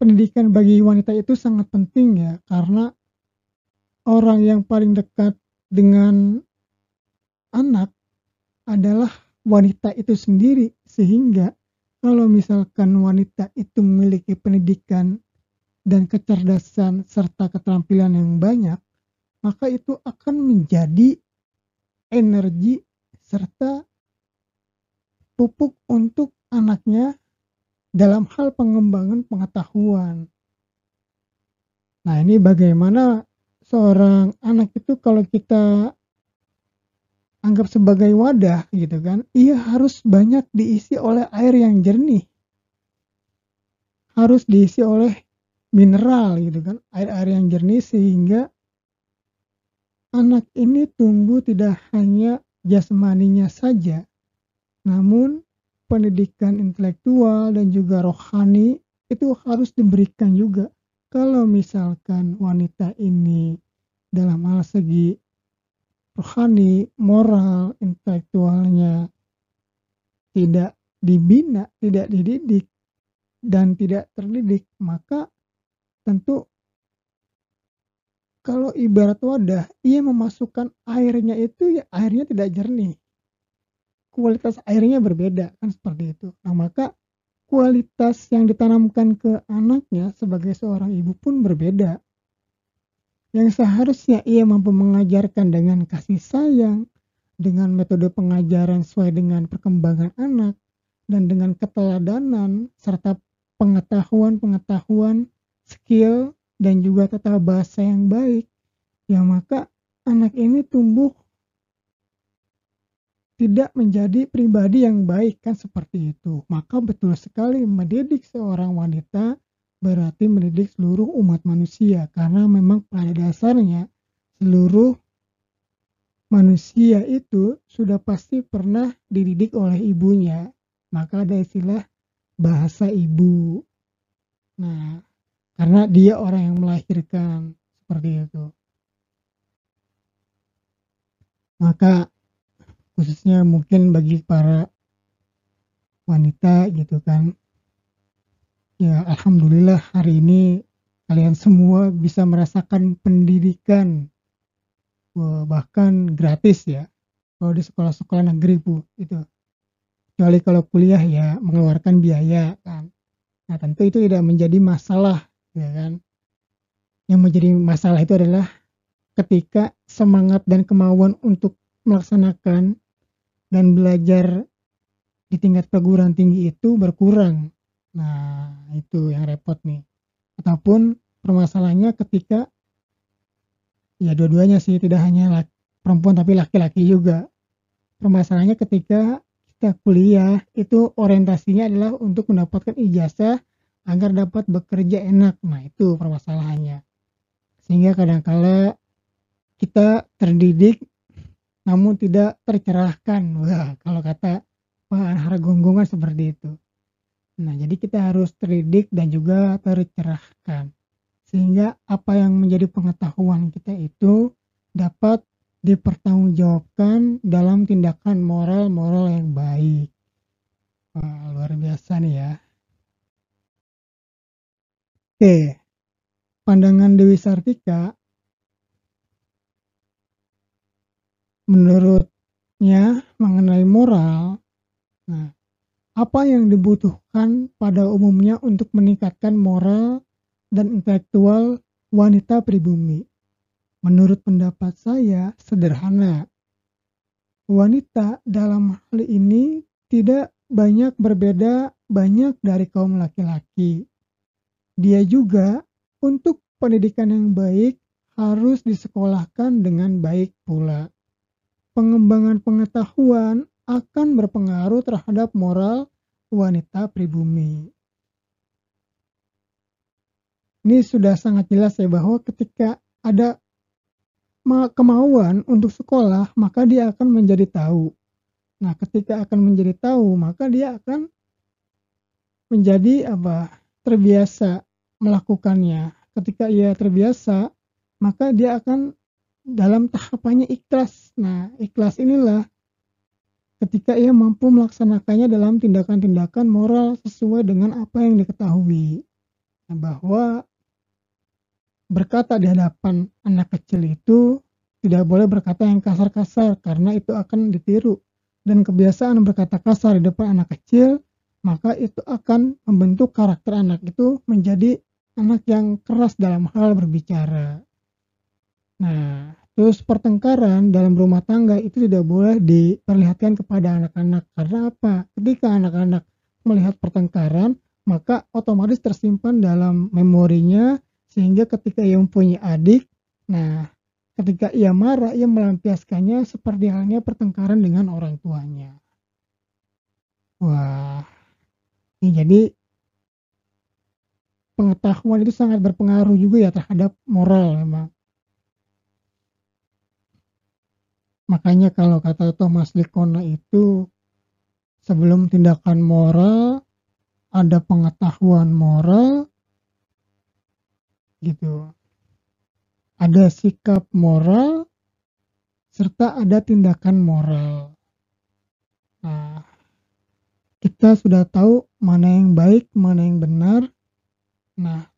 Speaker 1: pendidikan bagi wanita itu sangat penting ya karena orang yang paling dekat dengan anak adalah wanita itu sendiri. Sehingga kalau misalkan wanita itu memiliki pendidikan dan kecerdasan serta keterampilan yang banyak, maka itu akan menjadi energi serta pupuk untuk anaknya dalam hal pengembangan pengetahuan. Nah, ini bagaimana seorang anak itu kalau kita anggap sebagai wadah gitu kan, ia harus banyak diisi oleh air yang jernih. Harus diisi oleh mineral gitu kan air-air yang jernih sehingga anak ini tumbuh tidak hanya jasmaninya saja namun pendidikan intelektual dan juga rohani itu harus diberikan juga. Kalau misalkan wanita ini dalam hal segi rohani, moral, intelektualnya tidak dibina, tidak dididik dan tidak terdidik, maka tentu kalau ibarat wadah ia memasukkan airnya itu ya airnya tidak jernih kualitas airnya berbeda kan seperti itu. Nah maka kualitas yang ditanamkan ke anaknya sebagai seorang ibu pun berbeda. Yang seharusnya ia mampu mengajarkan dengan kasih sayang dengan metode pengajaran sesuai dengan perkembangan anak dan dengan keteladanan serta pengetahuan-pengetahuan skill dan juga tata bahasa yang baik, ya maka anak ini tumbuh tidak menjadi pribadi yang baik kan seperti itu. Maka betul sekali mendidik seorang wanita berarti mendidik seluruh umat manusia karena memang pada dasarnya seluruh manusia itu sudah pasti pernah dididik oleh ibunya. Maka ada istilah bahasa ibu. Nah, karena dia orang yang melahirkan seperti itu maka khususnya mungkin bagi para wanita gitu kan. Ya alhamdulillah hari ini kalian semua bisa merasakan pendidikan bahkan gratis ya kalau di sekolah-sekolah negeri bu itu. Kecuali kalau kuliah ya mengeluarkan biaya kan. Nah tentu itu tidak menjadi masalah ya kan. Yang menjadi masalah itu adalah ketika semangat dan kemauan untuk melaksanakan dan belajar di tingkat perguruan tinggi itu berkurang. Nah itu yang repot nih. Ataupun permasalahannya ketika ya dua-duanya sih tidak hanya perempuan tapi laki-laki juga. Permasalahannya ketika kita kuliah itu orientasinya adalah untuk mendapatkan ijazah agar dapat bekerja enak. Nah itu permasalahannya. Sehingga kadang-kala kita terdidik namun tidak tercerahkan wah kalau kata Pak Anhar Gonggongan seperti itu nah jadi kita harus terdidik dan juga tercerahkan sehingga apa yang menjadi pengetahuan kita itu dapat dipertanggungjawabkan dalam tindakan moral-moral yang baik. Wah, luar biasa nih ya. Oke, pandangan Dewi Sartika menurutnya mengenai moral. Nah, apa yang dibutuhkan pada umumnya untuk meningkatkan moral dan intelektual wanita pribumi? Menurut pendapat saya sederhana. Wanita dalam hal ini tidak banyak berbeda banyak dari kaum laki-laki. Dia juga untuk pendidikan yang baik harus disekolahkan dengan baik pula. Pengembangan pengetahuan akan berpengaruh terhadap moral wanita pribumi. Ini sudah sangat jelas ya bahwa ketika ada kemauan untuk sekolah, maka dia akan menjadi tahu. Nah, ketika akan menjadi tahu, maka dia akan menjadi apa? terbiasa melakukannya. Ketika ia terbiasa, maka dia akan dalam tahapannya ikhlas. Nah, ikhlas inilah ketika ia mampu melaksanakannya dalam tindakan-tindakan moral sesuai dengan apa yang diketahui. Nah, bahwa berkata di hadapan anak kecil itu tidak boleh berkata yang kasar-kasar karena itu akan ditiru dan kebiasaan berkata kasar di depan anak kecil maka itu akan membentuk karakter anak itu menjadi anak yang keras dalam hal berbicara. Nah, terus pertengkaran dalam rumah tangga itu tidak boleh diperlihatkan kepada anak-anak karena apa? Ketika anak-anak melihat pertengkaran, maka otomatis tersimpan dalam memorinya sehingga ketika ia mempunyai adik, nah ketika ia marah, ia melampiaskannya seperti halnya pertengkaran dengan orang tuanya. Wah, ini jadi pengetahuan itu sangat berpengaruh juga ya terhadap moral memang. Makanya kalau kata Thomas Likona itu sebelum tindakan moral ada pengetahuan moral gitu. Ada sikap moral serta ada tindakan moral. Nah, kita sudah tahu mana yang baik, mana yang benar. Nah,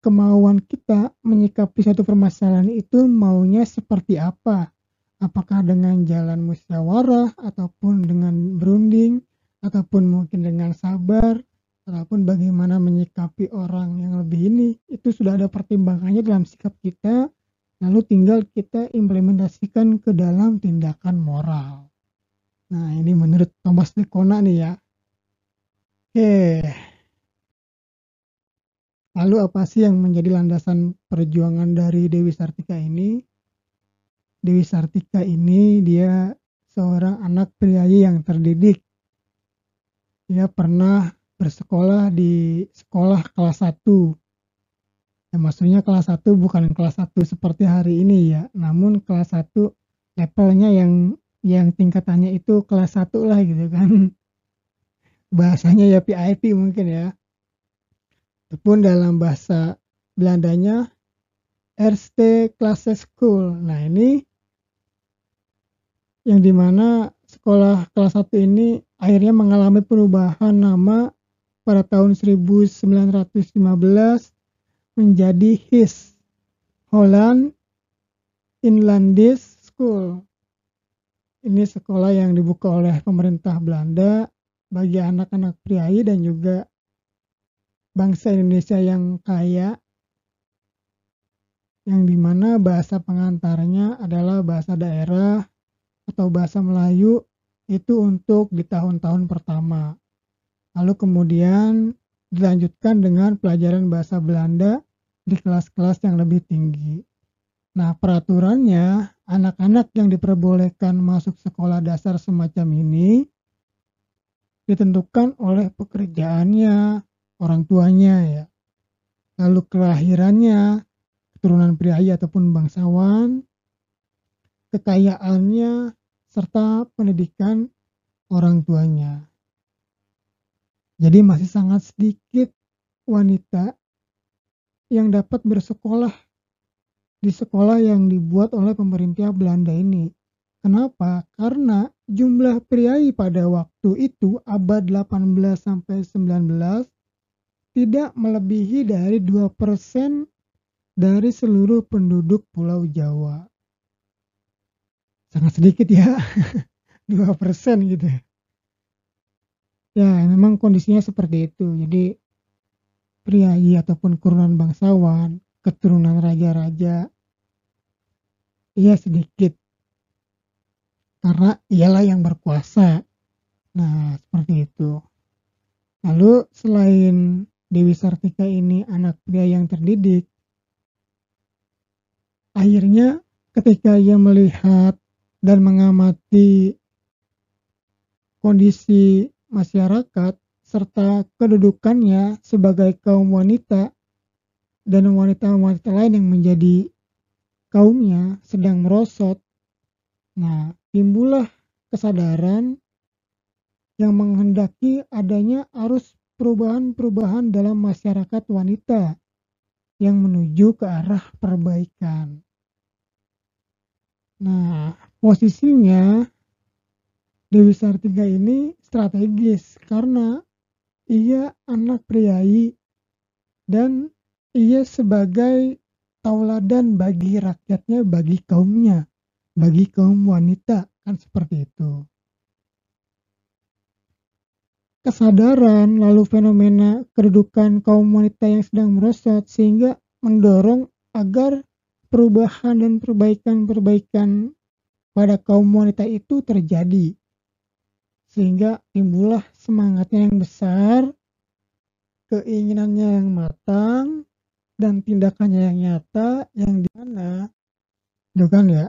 Speaker 1: kemauan kita menyikapi satu permasalahan itu maunya seperti apa? Apakah dengan jalan musyawarah ataupun dengan berunding ataupun mungkin dengan sabar ataupun bagaimana menyikapi orang yang lebih ini itu sudah ada pertimbangannya dalam sikap kita lalu tinggal kita implementasikan ke dalam tindakan moral. Nah ini menurut Thomas Lekona nih ya. Oke. Lalu apa sih yang menjadi landasan perjuangan dari Dewi Sartika ini Dewi Sartika ini dia seorang anak priayi yang terdidik. Dia pernah bersekolah di sekolah kelas 1 ya maksudnya kelas 1 bukan kelas 1 seperti hari ini ya. Namun kelas 1 levelnya yang yang tingkatannya itu kelas 1 lah gitu kan. Bahasanya ya PIP mungkin ya. Ataupun dalam bahasa Belandanya RST Class School. Nah ini yang di mana sekolah kelas 1 ini akhirnya mengalami perubahan nama pada tahun 1915 menjadi HIS Holland Inlandis School. Ini sekolah yang dibuka oleh pemerintah Belanda bagi anak-anak priai dan juga bangsa Indonesia yang kaya yang di mana bahasa pengantarnya adalah bahasa daerah atau bahasa Melayu itu untuk di tahun-tahun pertama. Lalu kemudian dilanjutkan dengan pelajaran bahasa Belanda di kelas-kelas yang lebih tinggi. Nah, peraturannya anak-anak yang diperbolehkan masuk sekolah dasar semacam ini ditentukan oleh pekerjaannya, orang tuanya ya. Lalu kelahirannya, keturunan pria ataupun bangsawan, kekayaannya, serta pendidikan orang tuanya. Jadi masih sangat sedikit wanita yang dapat bersekolah di sekolah yang dibuat oleh pemerintah Belanda ini. Kenapa? Karena jumlah priai pada waktu itu abad 18 sampai 19 tidak melebihi dari 2% dari seluruh penduduk Pulau Jawa sangat sedikit ya. Dua persen gitu ya. Memang kondisinya seperti itu. Jadi priayi ataupun keturunan bangsawan keturunan raja-raja iya sedikit. Karena ialah yang berkuasa. Nah seperti itu. Lalu selain Dewi Sartika ini anak pria yang terdidik akhirnya ketika ia melihat dan mengamati kondisi masyarakat serta kedudukannya sebagai kaum wanita dan wanita-wanita lain yang menjadi kaumnya sedang merosot. Nah, timbullah kesadaran yang menghendaki adanya arus perubahan-perubahan dalam masyarakat wanita yang menuju ke arah perbaikan. Nah, posisinya Dewi Sartiga ini strategis karena ia anak priayi dan ia sebagai tauladan bagi rakyatnya, bagi kaumnya, bagi kaum wanita kan seperti itu. Kesadaran lalu fenomena kedudukan kaum wanita yang sedang merosot sehingga mendorong agar perubahan dan perbaikan-perbaikan pada kaum wanita itu terjadi. Sehingga timbullah semangatnya yang besar keinginannya yang matang dan tindakannya yang nyata yang di mana itu kan ya?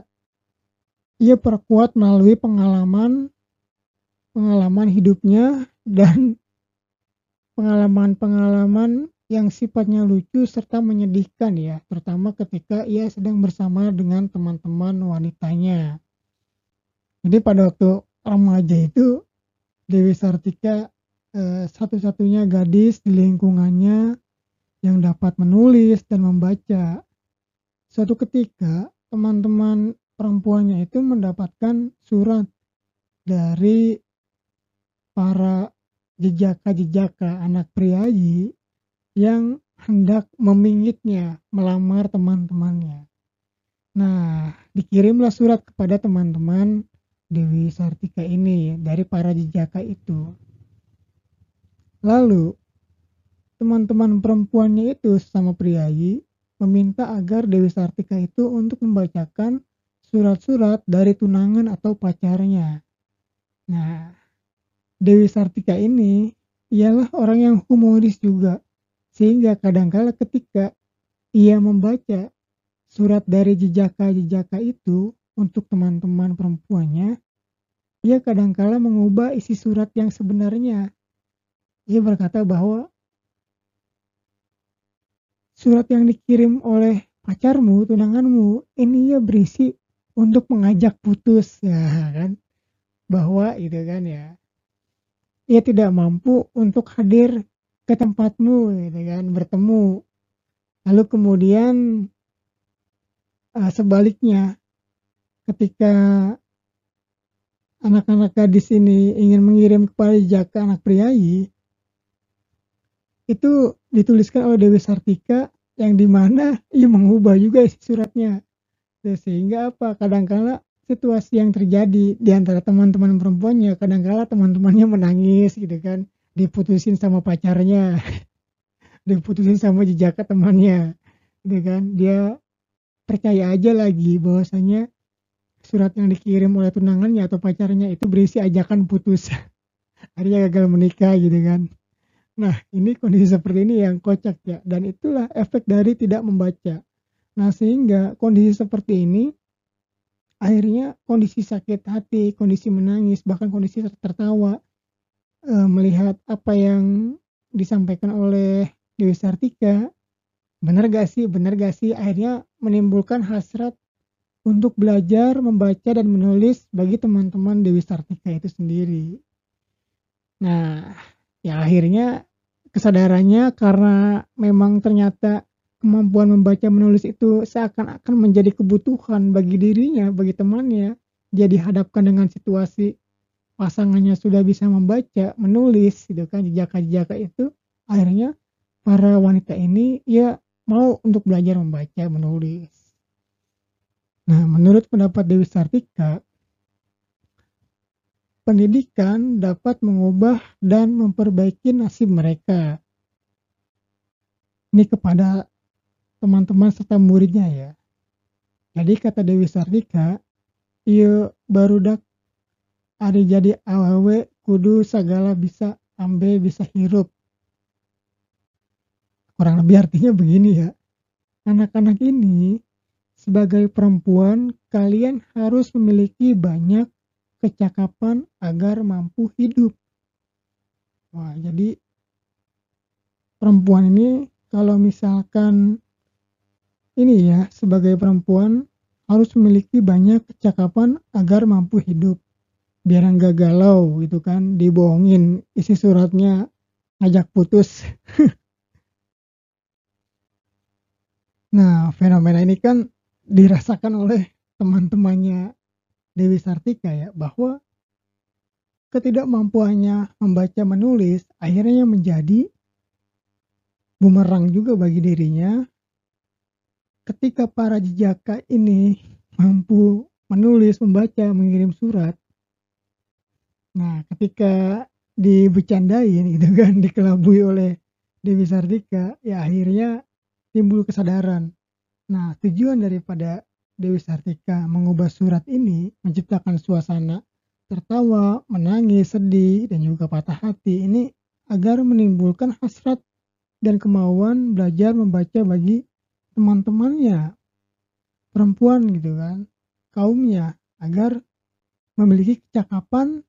Speaker 1: Ia perkuat melalui pengalaman pengalaman hidupnya dan pengalaman-pengalaman yang sifatnya lucu serta menyedihkan ya, terutama ketika ia sedang bersama dengan teman-teman wanitanya. Jadi pada waktu remaja itu Dewi Sartika eh, satu-satunya gadis di lingkungannya yang dapat menulis dan membaca. Suatu ketika teman-teman perempuannya itu mendapatkan surat dari para jejaka-jejaka anak priayi yang hendak memingitnya melamar teman-temannya. Nah, dikirimlah surat kepada teman-teman Dewi Sartika ini dari para jejaka itu. Lalu, teman-teman perempuannya itu sama priayi meminta agar Dewi Sartika itu untuk membacakan surat-surat dari tunangan atau pacarnya. Nah, Dewi Sartika ini ialah orang yang humoris juga sehingga kadangkala ketika ia membaca surat dari jejaka-jejaka itu untuk teman-teman perempuannya, ia kadangkala mengubah isi surat yang sebenarnya. Ia berkata bahwa surat yang dikirim oleh pacarmu, tunanganmu, ini ia berisi untuk mengajak putus, ya kan? Bahwa itu kan ya. Ia tidak mampu untuk hadir ke tempatmu gitu kan bertemu. Lalu kemudian uh, sebaliknya ketika anak-anak gadis ini ingin mengirim kepada jejaka anak priayi itu dituliskan oleh Dewi Sartika yang di mana ia mengubah juga isi suratnya. Sehingga apa? Kadangkala situasi yang terjadi di antara teman-teman perempuannya kadangkala teman-temannya menangis gitu kan diputusin sama pacarnya. Diputusin sama jejaka temannya. Gitu kan? Dia percaya aja lagi bahwasanya surat yang dikirim oleh tunangannya atau pacarnya itu berisi ajakan putus. Akhirnya gagal menikah gitu kan? Nah ini kondisi seperti ini yang kocak ya. Dan itulah efek dari tidak membaca. Nah sehingga kondisi seperti ini akhirnya kondisi sakit hati, kondisi menangis, bahkan kondisi tertawa e, melihat apa yang disampaikan oleh Dewi Sartika. Benar gak sih? Benar gak sih? Akhirnya menimbulkan hasrat untuk belajar membaca dan menulis bagi teman-teman Dewi Sartika itu sendiri. Nah, ya akhirnya kesadarannya karena memang ternyata kemampuan membaca menulis itu seakan-akan menjadi kebutuhan bagi dirinya, bagi temannya. Dia dihadapkan dengan situasi pasangannya sudah bisa membaca, menulis gitu kan jejak-jejak itu, akhirnya para wanita ini ya mau untuk belajar membaca, menulis. Nah, menurut pendapat Dewi Sartika, pendidikan dapat mengubah dan memperbaiki nasib mereka. Ini kepada teman-teman serta muridnya ya. Jadi kata Dewi Sardika, iya barudak ada jadi awewe kudu segala bisa ambe bisa hirup. Kurang lebih artinya begini ya. Anak-anak ini sebagai perempuan kalian harus memiliki banyak kecakapan agar mampu hidup. Wah, jadi perempuan ini kalau misalkan ini ya, sebagai perempuan harus memiliki banyak kecakapan agar mampu hidup. Biar enggak galau gitu kan, dibohongin isi suratnya ngajak putus. nah, fenomena ini kan dirasakan oleh teman-temannya Dewi Sartika ya, bahwa ketidakmampuannya membaca menulis akhirnya menjadi bumerang juga bagi dirinya ketika para jejaka ini mampu menulis, membaca, mengirim surat, nah ketika dibecandain gitu kan, dikelabui oleh Dewi Sardika, ya akhirnya timbul kesadaran. Nah tujuan daripada Dewi Sartika mengubah surat ini menciptakan suasana tertawa, menangis, sedih, dan juga patah hati ini agar menimbulkan hasrat dan kemauan belajar membaca bagi teman-temannya perempuan gitu kan kaumnya agar memiliki kecakapan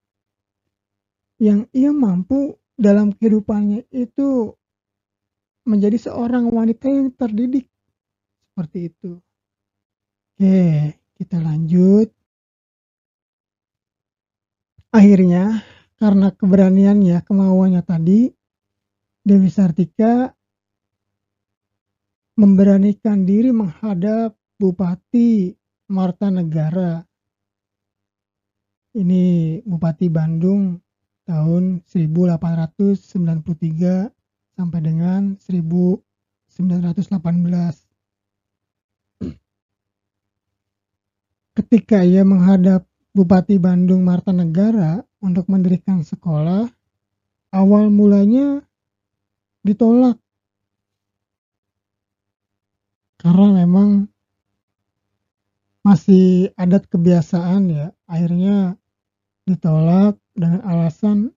Speaker 1: yang ia mampu dalam kehidupannya itu menjadi seorang wanita yang terdidik seperti itu. Oke, kita lanjut. Akhirnya, karena keberaniannya, kemauannya tadi, Dewi Sartika memberanikan diri menghadap Bupati Martanegara. Ini Bupati Bandung tahun 1893 sampai dengan 1918. Ketika ia menghadap Bupati Bandung Martanegara untuk mendirikan sekolah, awal mulanya ditolak karena memang masih adat kebiasaan ya akhirnya ditolak dengan alasan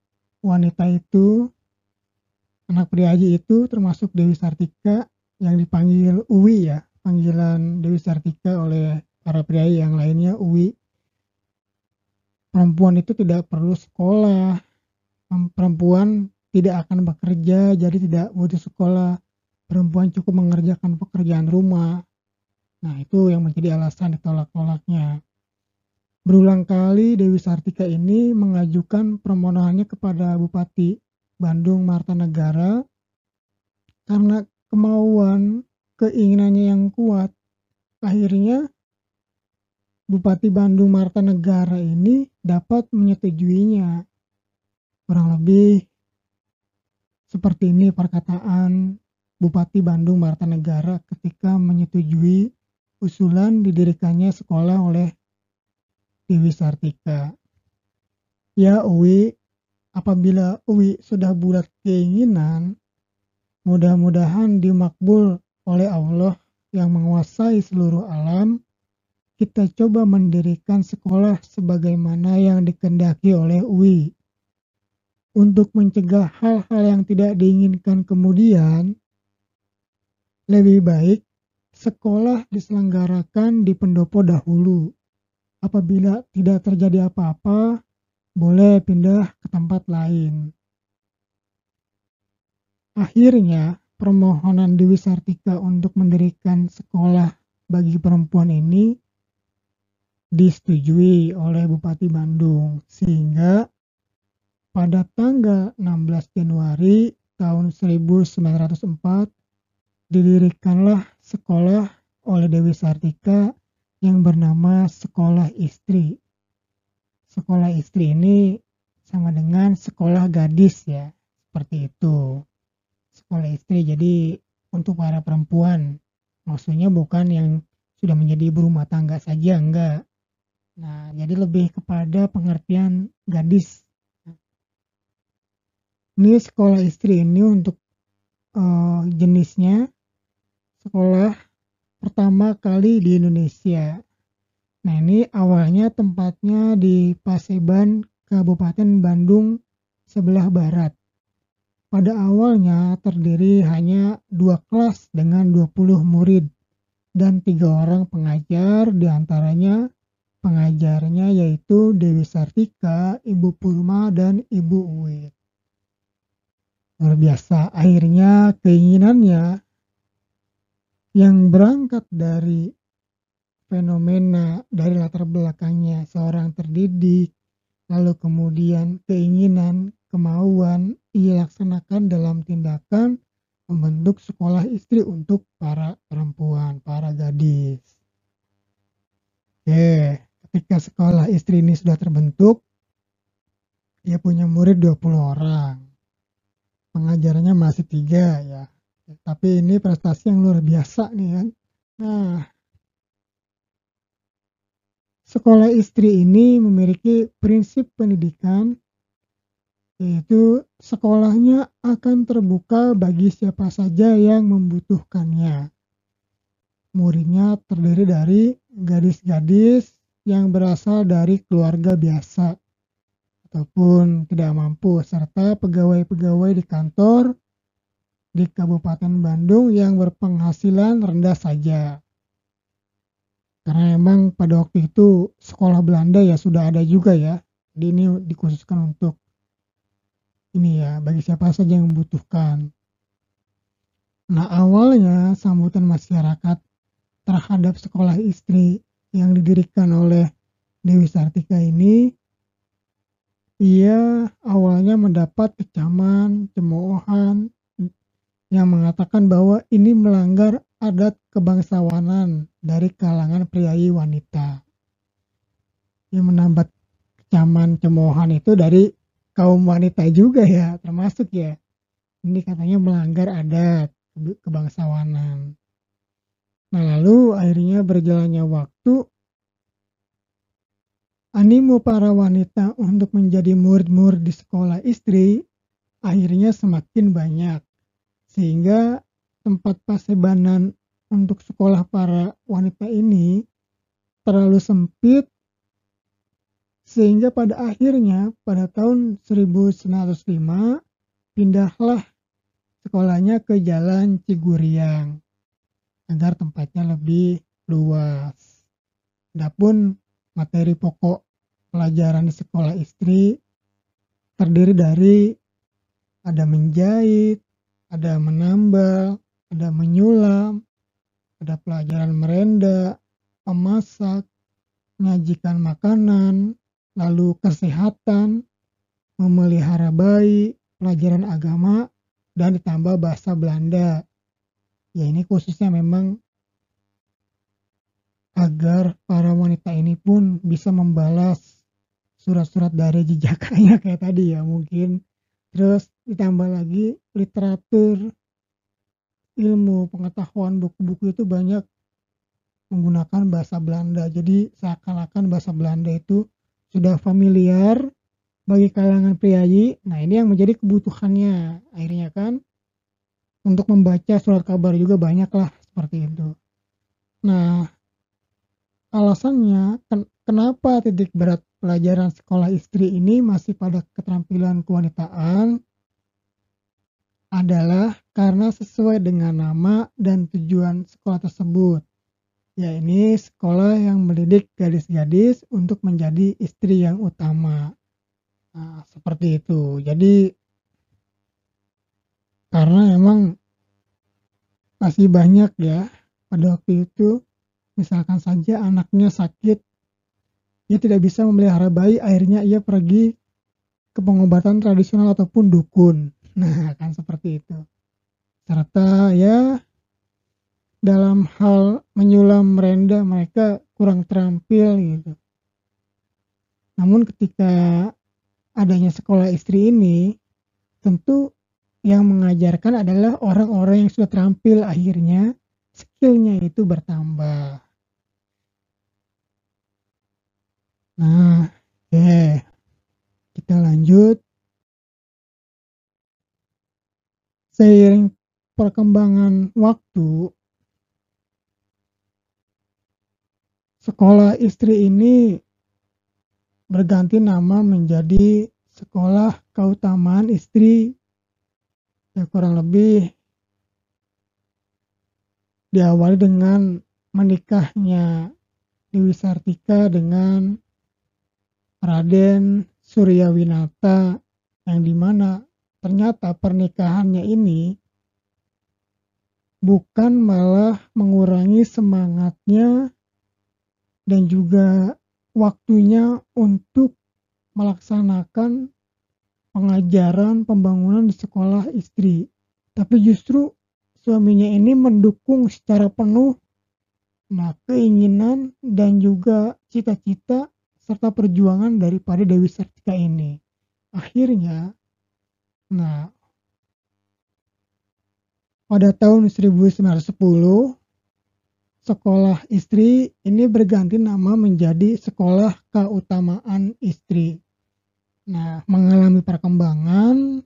Speaker 1: wanita itu anak priayi itu termasuk Dewi Sartika yang dipanggil Uwi ya panggilan Dewi Sartika oleh para priayi yang lainnya Uwi perempuan itu tidak perlu sekolah perempuan tidak akan bekerja jadi tidak butuh sekolah perempuan cukup mengerjakan pekerjaan rumah. Nah, itu yang menjadi alasan ditolak-tolaknya. Berulang kali Dewi Sartika ini mengajukan permohonannya kepada Bupati Bandung Martanegara karena kemauan keinginannya yang kuat. Akhirnya Bupati Bandung Martanegara ini dapat menyetujuinya. Kurang lebih seperti ini perkataan Bupati Bandung Martanegara ketika menyetujui usulan didirikannya sekolah oleh Dewi Sartika. Ya Uwi, apabila Uwi sudah bulat keinginan, mudah-mudahan dimakbul oleh Allah yang menguasai seluruh alam, kita coba mendirikan sekolah sebagaimana yang dikendaki oleh Uwi. Untuk mencegah hal-hal yang tidak diinginkan kemudian, lebih baik sekolah diselenggarakan di pendopo dahulu. Apabila tidak terjadi apa-apa, boleh pindah ke tempat lain. Akhirnya, permohonan Dewi Sartika untuk mendirikan sekolah bagi perempuan ini disetujui oleh Bupati Bandung sehingga pada tanggal 16 Januari tahun 1904 didirikanlah sekolah oleh Dewi Sartika yang bernama Sekolah Istri. Sekolah istri ini sama dengan sekolah gadis ya, seperti itu. Sekolah istri jadi untuk para perempuan. Maksudnya bukan yang sudah menjadi ibu rumah tangga saja, enggak. Nah, jadi lebih kepada pengertian gadis ini sekolah istri ini untuk uh, jenisnya sekolah pertama kali di Indonesia. Nah ini awalnya tempatnya di Paseban, Kabupaten Bandung sebelah barat. Pada awalnya terdiri hanya dua kelas dengan 20 murid dan tiga orang pengajar di antaranya pengajarnya yaitu Dewi Sartika, Ibu Purma, dan Ibu Uwit luar biasa akhirnya keinginannya yang berangkat dari fenomena dari latar belakangnya seorang terdidik lalu kemudian keinginan kemauan ia laksanakan dalam tindakan membentuk sekolah istri untuk para perempuan para gadis. Oke ketika sekolah istri ini sudah terbentuk dia punya murid 20 orang. Pengajarannya masih tiga ya tapi ini prestasi yang luar biasa nih kan nah sekolah istri ini memiliki prinsip pendidikan yaitu sekolahnya akan terbuka bagi siapa saja yang membutuhkannya. Muridnya terdiri dari gadis-gadis yang berasal dari keluarga biasa ataupun tidak mampu serta pegawai-pegawai di kantor di Kabupaten Bandung yang berpenghasilan rendah saja. Karena memang pada waktu itu sekolah Belanda ya sudah ada juga ya. Jadi ini dikhususkan untuk ini ya bagi siapa saja yang membutuhkan. Nah awalnya sambutan masyarakat terhadap sekolah istri yang didirikan oleh Dewi Sartika ini ia awalnya mendapat kecaman, cemoohan yang mengatakan bahwa ini melanggar adat kebangsawanan dari kalangan priayi wanita. Yang menambah kecaman, cemoohan itu dari kaum wanita juga ya, termasuk ya. Ini katanya melanggar adat kebangsawanan. Nah lalu akhirnya berjalannya waktu Animo para wanita untuk menjadi murid-murid di sekolah istri akhirnya semakin banyak, sehingga tempat pasebanan untuk sekolah para wanita ini terlalu sempit sehingga pada akhirnya pada tahun 1905 pindahlah sekolahnya ke Jalan Ciguriang agar tempatnya lebih luas. Adapun materi pokok pelajaran di sekolah istri terdiri dari ada menjahit, ada menambal, ada menyulam, ada pelajaran merenda, memasak, menyajikan makanan, lalu kesehatan, memelihara bayi, pelajaran agama, dan ditambah bahasa Belanda. Ya ini khususnya memang agar para wanita ini pun bisa membalas surat-surat dari jejaknya kayak tadi ya mungkin terus ditambah lagi literatur ilmu pengetahuan buku-buku itu banyak menggunakan bahasa Belanda. Jadi seakan-akan bahasa Belanda itu sudah familiar bagi kalangan priayi. Nah ini yang menjadi kebutuhannya. Akhirnya kan untuk membaca surat kabar juga banyak lah seperti itu. Nah alasannya ken kenapa titik berat pelajaran sekolah istri ini masih pada keterampilan kewanitaan adalah karena sesuai dengan nama dan tujuan sekolah tersebut ya ini sekolah yang mendidik gadis-gadis untuk menjadi istri yang utama. Nah, seperti itu. Jadi karena emang masih banyak ya pada waktu itu misalkan saja anaknya sakit ia tidak bisa memelihara bayi akhirnya ia pergi ke pengobatan tradisional ataupun dukun. Nah kan seperti itu. Serta ya dalam hal menyulam merenda mereka kurang terampil gitu. Namun ketika adanya sekolah istri ini tentu yang mengajarkan adalah orang-orang yang sudah terampil. Akhirnya skillnya itu bertambah. Nah, oke. Kita lanjut. Seiring perkembangan waktu, sekolah istri ini berganti nama menjadi Sekolah Keutamaan Istri. Ya kurang lebih diawali dengan menikahnya Dewi Sartika dengan Raden Suryawinata yang di mana ternyata pernikahannya ini bukan malah mengurangi semangatnya dan juga waktunya untuk melaksanakan pengajaran pembangunan di sekolah istri. Tapi justru suaminya ini mendukung secara penuh nah keinginan dan juga cita-cita serta perjuangan daripada Dewi Sartika ini. Akhirnya nah pada tahun 1910 sekolah istri ini berganti nama menjadi sekolah keutamaan istri. Nah mengalami perkembangan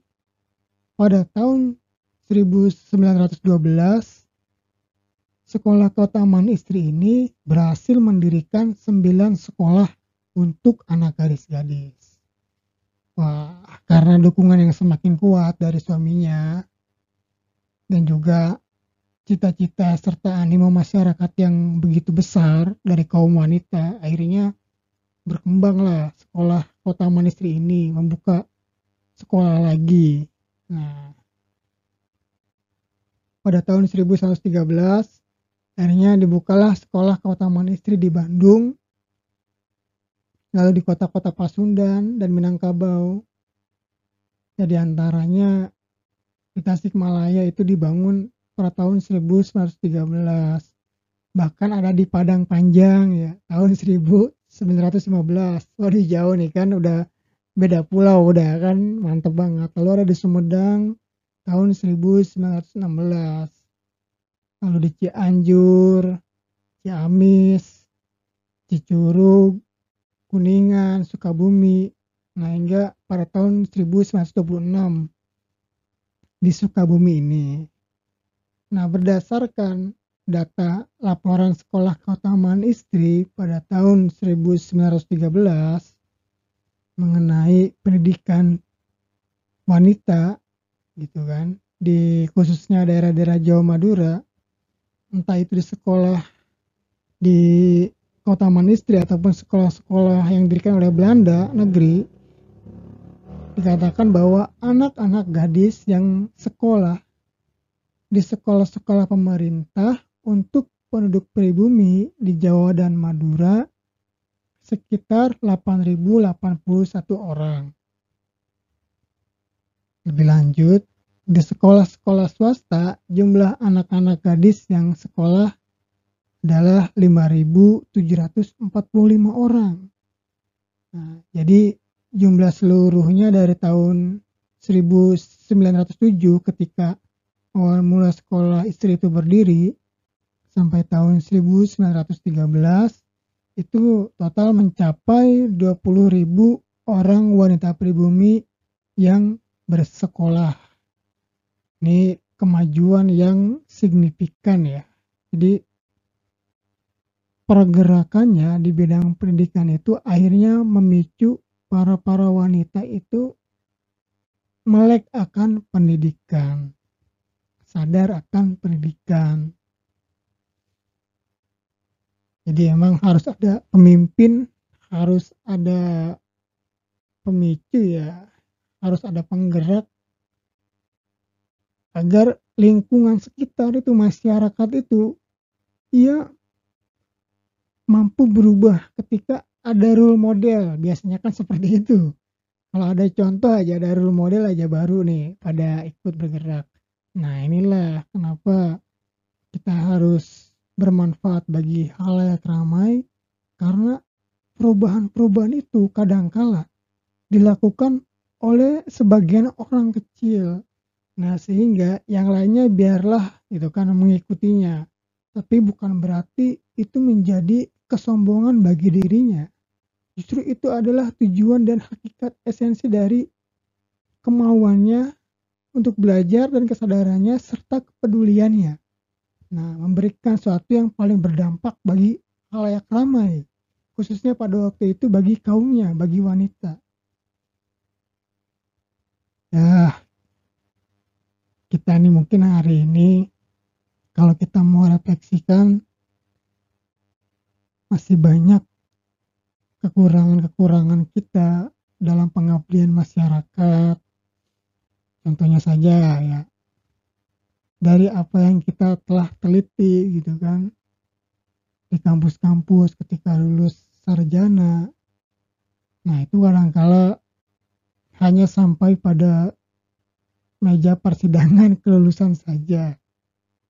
Speaker 1: pada tahun 1912 sekolah keutamaan istri ini berhasil mendirikan 9 sekolah untuk anak gadis-gadis. Wah, karena dukungan yang semakin kuat dari suaminya dan juga cita-cita serta animo masyarakat yang begitu besar dari kaum wanita, akhirnya berkembanglah sekolah keutamaan istri ini membuka sekolah lagi. Nah, pada tahun 1113 akhirnya dibukalah sekolah keutamaan istri di Bandung lalu di kota-kota Pasundan dan Minangkabau ya di antaranya di Tasikmalaya itu dibangun pada tahun 1913 bahkan ada di Padang Panjang ya tahun 1915 waduh jauh nih kan udah beda pulau udah kan mantep banget. Lalu ada di Sumedang tahun 1916 lalu di Cianjur Ciamis Cicurug Kuningan Sukabumi. Nah hingga pada tahun 1926 di Sukabumi ini. Nah berdasarkan data laporan sekolah keutamaan istri pada tahun 1913 mengenai pendidikan wanita gitu kan di khususnya daerah-daerah Jawa Madura entah itu di sekolah di kota Manistri ataupun sekolah-sekolah yang didirikan oleh Belanda negeri dikatakan bahwa anak-anak gadis yang sekolah di sekolah-sekolah pemerintah untuk penduduk pribumi di Jawa dan Madura sekitar 8.081 orang. Lebih lanjut, di sekolah-sekolah swasta, jumlah anak-anak gadis yang sekolah adalah 5.745 orang. Nah, jadi jumlah seluruhnya dari tahun 1907 ketika awal mula sekolah istri itu berdiri sampai tahun 1913 itu total mencapai 20.000 orang wanita pribumi yang bersekolah. Ini kemajuan yang signifikan ya. Jadi pergerakannya di bidang pendidikan itu akhirnya memicu para-para wanita itu melek akan pendidikan, sadar akan pendidikan. Jadi emang harus ada pemimpin, harus ada pemicu ya, harus ada penggerak agar lingkungan sekitar itu masyarakat itu ia mampu berubah ketika ada role model biasanya kan seperti itu kalau ada contoh aja ada role model aja baru nih pada ikut bergerak nah inilah kenapa kita harus bermanfaat bagi halayak ramai karena perubahan-perubahan itu kadangkala dilakukan oleh sebagian orang kecil. Nah, sehingga yang lainnya biarlah itu kan mengikutinya. Tapi bukan berarti itu menjadi kesombongan bagi dirinya. Justru itu adalah tujuan dan hakikat esensi dari kemauannya untuk belajar dan kesadarannya serta kepeduliannya. Nah, memberikan sesuatu yang paling berdampak bagi halayak ramai, khususnya pada waktu itu bagi kaumnya, bagi wanita. Ya, kita ini mungkin hari ini kalau kita mau refleksikan masih banyak kekurangan-kekurangan kita dalam pengabdian masyarakat. Contohnya saja ya, dari apa yang kita telah teliti gitu kan di kampus-kampus ketika lulus sarjana nah itu kadangkala hanya sampai pada meja persidangan kelulusan saja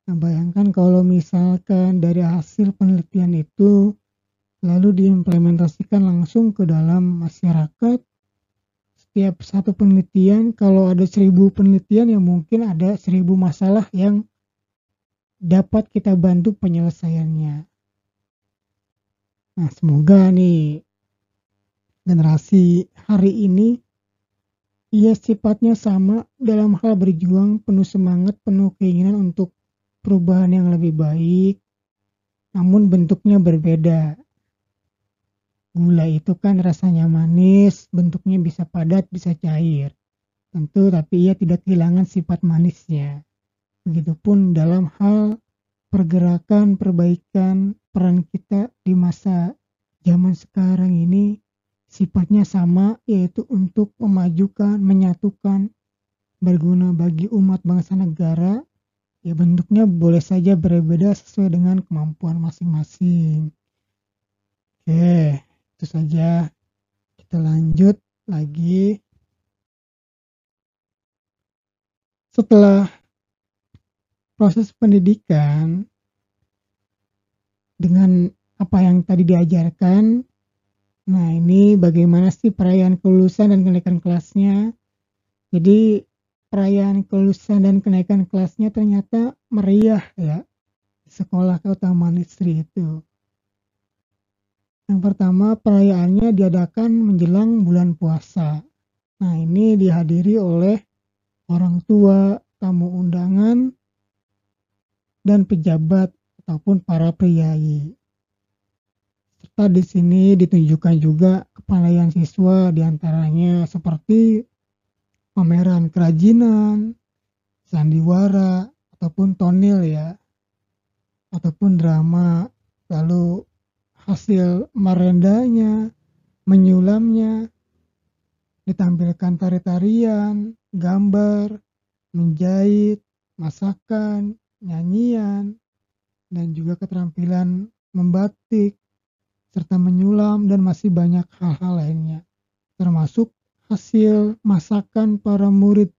Speaker 1: nah bayangkan kalau misalkan dari hasil penelitian itu lalu diimplementasikan langsung ke dalam masyarakat. Setiap satu penelitian kalau ada seribu penelitian ya mungkin ada seribu masalah yang dapat kita bantu penyelesaiannya. Nah semoga nih generasi hari ini ia sifatnya sama dalam hal berjuang penuh semangat penuh keinginan untuk perubahan yang lebih baik namun bentuknya berbeda Gula itu kan rasanya manis, bentuknya bisa padat, bisa cair. Tentu tapi ia tidak kehilangan sifat manisnya. Begitupun dalam hal pergerakan, perbaikan peran kita di masa zaman sekarang ini sifatnya sama yaitu untuk memajukan, menyatukan, berguna bagi umat bangsa negara ya bentuknya boleh saja berbeda sesuai dengan kemampuan masing-masing. Oke itu saja. Kita lanjut lagi. Setelah proses pendidikan dengan apa yang tadi diajarkan nah ini bagaimana sih perayaan kelulusan dan kenaikan kelasnya? Jadi perayaan kelulusan dan kenaikan kelasnya ternyata meriah ya sekolah keutamaan istri itu yang pertama perayaannya diadakan menjelang bulan puasa. Nah ini dihadiri oleh orang tua, tamu undangan, dan pejabat ataupun para priayi. Serta di sini ditunjukkan juga kepandaian siswa di antaranya seperti pameran kerajinan, sandiwara, ataupun tonil ya, ataupun drama, lalu hasil merendanya, menyulamnya, ditampilkan tari-tarian, gambar, menjahit, masakan, nyanyian, dan juga keterampilan membatik, serta menyulam dan masih banyak hal-hal lainnya, termasuk hasil masakan para murid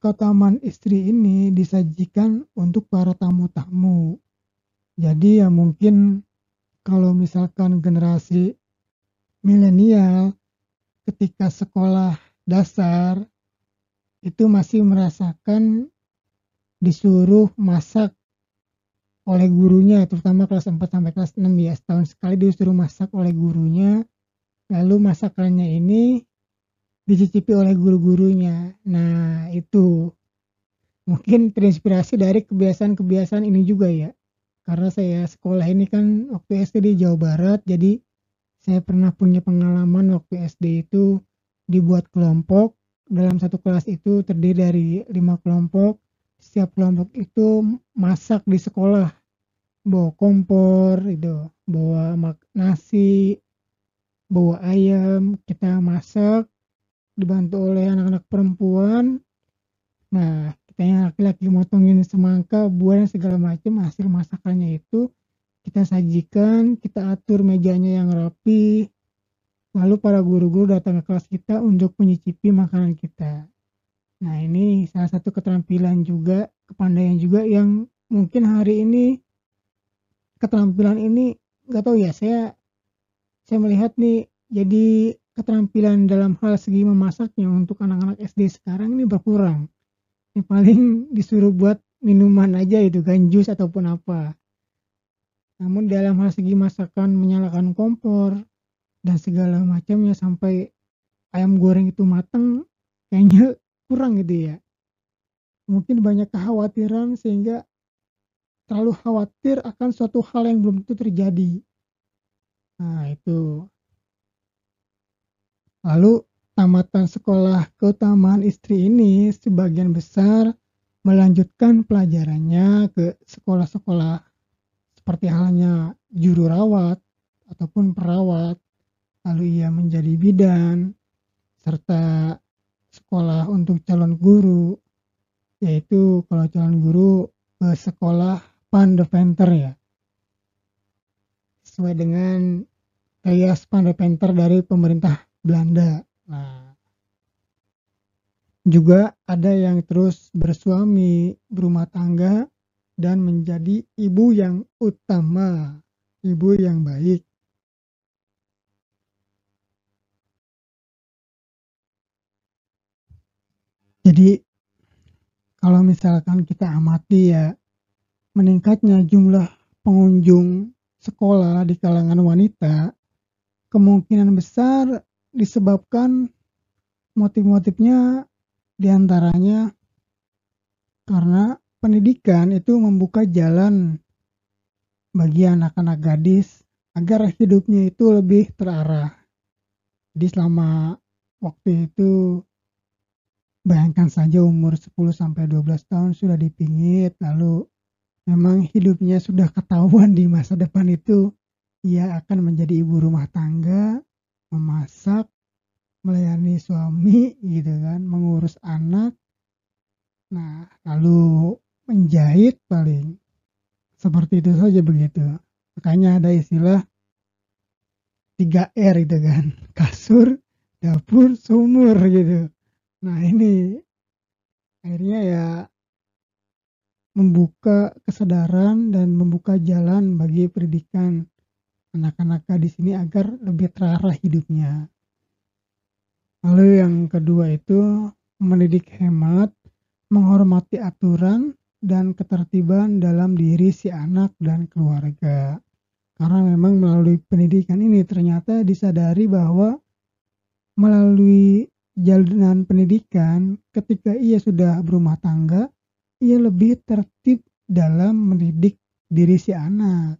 Speaker 1: ke taman istri ini disajikan untuk para tamu-tamu. Jadi ya mungkin kalau misalkan generasi milenial ketika sekolah dasar itu masih merasakan disuruh masak oleh gurunya terutama kelas 4 sampai kelas 6 ya. Setahun sekali disuruh masak oleh gurunya lalu masakannya ini dicicipi oleh guru-gurunya. Nah itu mungkin terinspirasi dari kebiasaan-kebiasaan ini juga ya karena saya sekolah ini kan waktu SD di Jawa Barat jadi saya pernah punya pengalaman waktu SD itu dibuat kelompok. Dalam satu kelas itu terdiri dari lima kelompok. Setiap kelompok itu masak di sekolah. Bawa kompor itu bawa nasi bawa ayam kita masak dibantu oleh anak-anak perempuan. Nah kita yang laki-laki motongin semangka buah dan segala macam hasil masakannya itu kita sajikan, kita atur mejanya yang rapi, lalu para guru-guru datang ke kelas kita untuk menyicipi makanan kita. Nah ini salah satu keterampilan juga, kepandaian juga yang mungkin hari ini keterampilan ini nggak tahu ya saya saya melihat nih jadi keterampilan dalam hal segi memasaknya untuk anak-anak SD sekarang ini berkurang. Yang paling disuruh buat minuman aja itu kan jus ataupun apa namun dalam hal segi masakan menyalakan kompor dan segala macamnya sampai ayam goreng itu matang kayaknya kurang gitu ya. Mungkin banyak kekhawatiran sehingga terlalu khawatir akan suatu hal yang belum tentu terjadi. Nah, itu. Lalu tamatan sekolah keutamaan istri ini sebagian besar melanjutkan pelajarannya ke sekolah-sekolah seperti halnya juru rawat ataupun perawat, lalu ia menjadi bidan, serta sekolah untuk calon guru, yaitu kalau calon guru ke sekolah Pandeventer ya. Sesuai dengan rias Pandeventer dari pemerintah Belanda. Nah, juga ada yang terus bersuami, berumah tangga, dan menjadi ibu yang utama, ibu yang baik. Jadi kalau misalkan kita amati ya meningkatnya jumlah pengunjung sekolah di kalangan wanita kemungkinan besar disebabkan motif-motifnya di antaranya karena pendidikan itu membuka jalan bagi anak-anak gadis agar hidupnya itu lebih terarah. Jadi selama waktu itu bayangkan saja umur 10 sampai 12 tahun sudah dipingit lalu memang hidupnya sudah ketahuan di masa depan itu ia akan menjadi ibu rumah tangga, memasak, melayani suami gitu kan, mengurus anak. Nah, lalu menjahit paling seperti itu saja begitu. Makanya ada istilah 3R itu kan kasur dapur sumur gitu. Nah ini akhirnya ya membuka kesadaran dan membuka jalan bagi pendidikan anak-anak gadis ini agar lebih terarah hidupnya lalu yang kedua itu mendidik hemat menghormati aturan dan ketertiban dalam diri si anak dan keluarga. Karena memang melalui pendidikan ini ternyata disadari bahwa melalui jalinan pendidikan ketika ia sudah berumah tangga, ia lebih tertib dalam mendidik diri si anak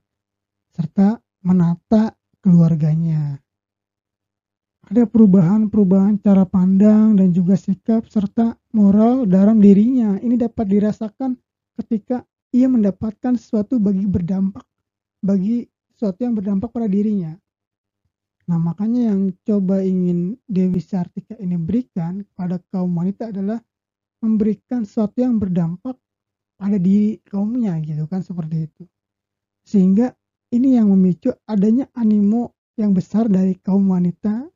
Speaker 1: serta menata keluarganya. Ada perubahan-perubahan cara pandang dan juga sikap serta moral dalam dirinya. Ini dapat dirasakan ketika ia mendapatkan sesuatu bagi berdampak bagi sesuatu yang berdampak pada dirinya. Nah makanya yang coba ingin Dewi Sartika ini berikan kepada kaum wanita adalah memberikan sesuatu yang berdampak pada diri kaumnya gitu kan seperti itu. Sehingga ini yang memicu adanya animo yang besar dari kaum wanita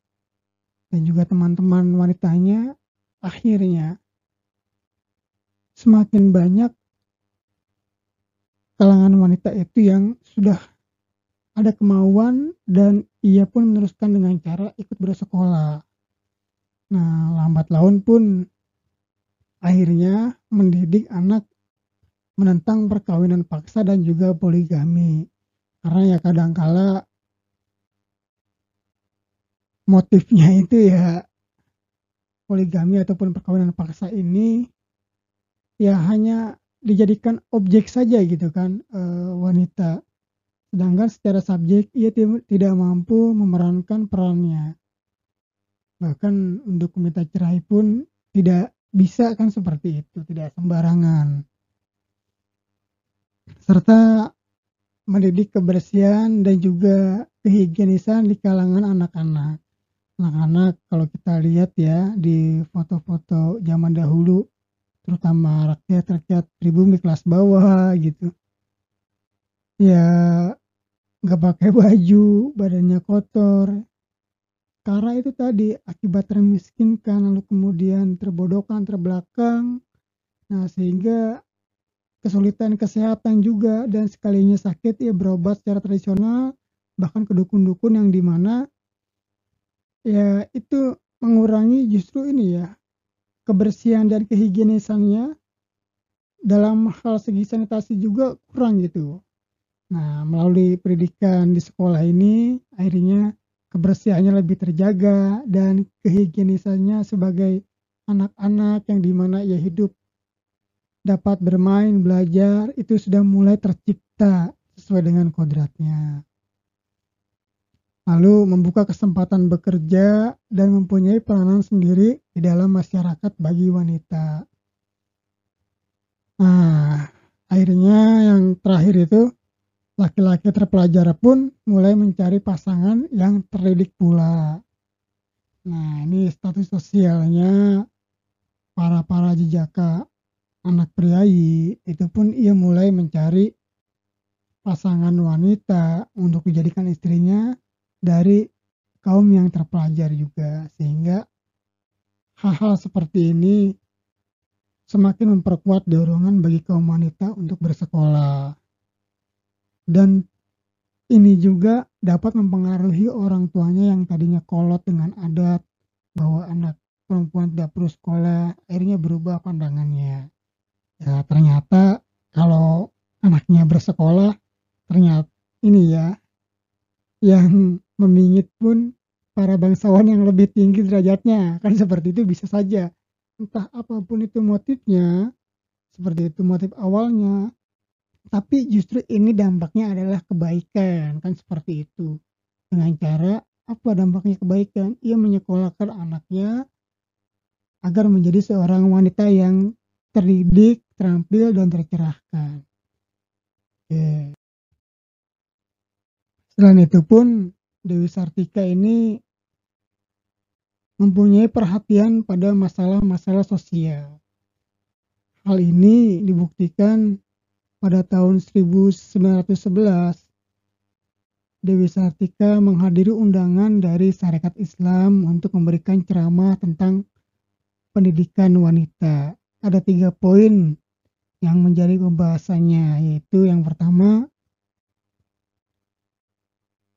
Speaker 1: dan juga teman-teman wanitanya akhirnya semakin banyak kalangan wanita itu yang sudah ada kemauan dan ia pun meneruskan dengan cara ikut bersekolah. Nah, lambat laun pun akhirnya mendidik anak menentang perkawinan paksa dan juga poligami. Karena ya kadangkala motifnya itu ya poligami ataupun perkawinan paksa ini ya hanya dijadikan objek saja gitu kan e, wanita. Sedangkan secara subjek ia tidak mampu memerankan perannya. Bahkan untuk meminta cerai pun tidak bisa kan seperti itu, tidak sembarangan serta mendidik kebersihan dan juga kehigienisan di kalangan anak-anak. Anak-anak kalau kita lihat ya di foto-foto zaman dahulu, terutama rakyat-rakyat pribumi kelas bawah gitu. Ya nggak pakai baju, badannya kotor. Karena itu tadi akibat termiskinkan lalu kemudian terbodohkan terbelakang. Nah, sehingga kesulitan kesehatan juga dan sekalinya sakit ya berobat secara tradisional bahkan ke dukun-dukun yang di mana ya itu mengurangi justru ini ya kebersihan dan kehigienisannya dalam hal segi sanitasi juga kurang gitu. Nah, melalui pendidikan di sekolah ini akhirnya kebersihannya lebih terjaga dan kehigienisannya sebagai anak-anak yang di mana ia hidup dapat bermain, belajar, itu sudah mulai tercipta sesuai dengan kodratnya. Lalu membuka kesempatan bekerja dan mempunyai peranan sendiri di dalam masyarakat bagi wanita. Nah, akhirnya yang terakhir itu laki-laki terpelajar pun mulai mencari pasangan yang terdidik pula. Nah, ini status sosialnya para-para jejaka anak priayi itu pun ia mulai mencari pasangan wanita untuk dijadikan istrinya dari kaum yang terpelajar juga. Sehingga hal-hal seperti ini semakin memperkuat dorongan bagi kaum wanita untuk bersekolah. Dan ini juga dapat mempengaruhi orang tuanya yang tadinya kolot dengan adat bahwa anak perempuan tidak perlu sekolah akhirnya berubah pandangannya ya ternyata kalau anaknya bersekolah ternyata ini ya yang memingit pun para bangsawan yang lebih tinggi derajatnya. Kan seperti itu bisa saja. Entah apa pun itu motifnya seperti itu motif awalnya. Tapi justru ini dampaknya adalah kebaikan kan seperti itu. Dengan cara apa dampaknya kebaikan? Ia menyekolahkan anaknya agar menjadi seorang wanita yang terdidik terampil dan tercerahkan. Oke. Selain itu pun Dewi Sartika ini mempunyai perhatian pada masalah-masalah sosial. Hal ini dibuktikan pada tahun 1911 Dewi Sartika menghadiri undangan dari Syarikat Islam untuk memberikan ceramah tentang pendidikan wanita. Ada tiga poin yang menjadi pembahasannya yaitu yang pertama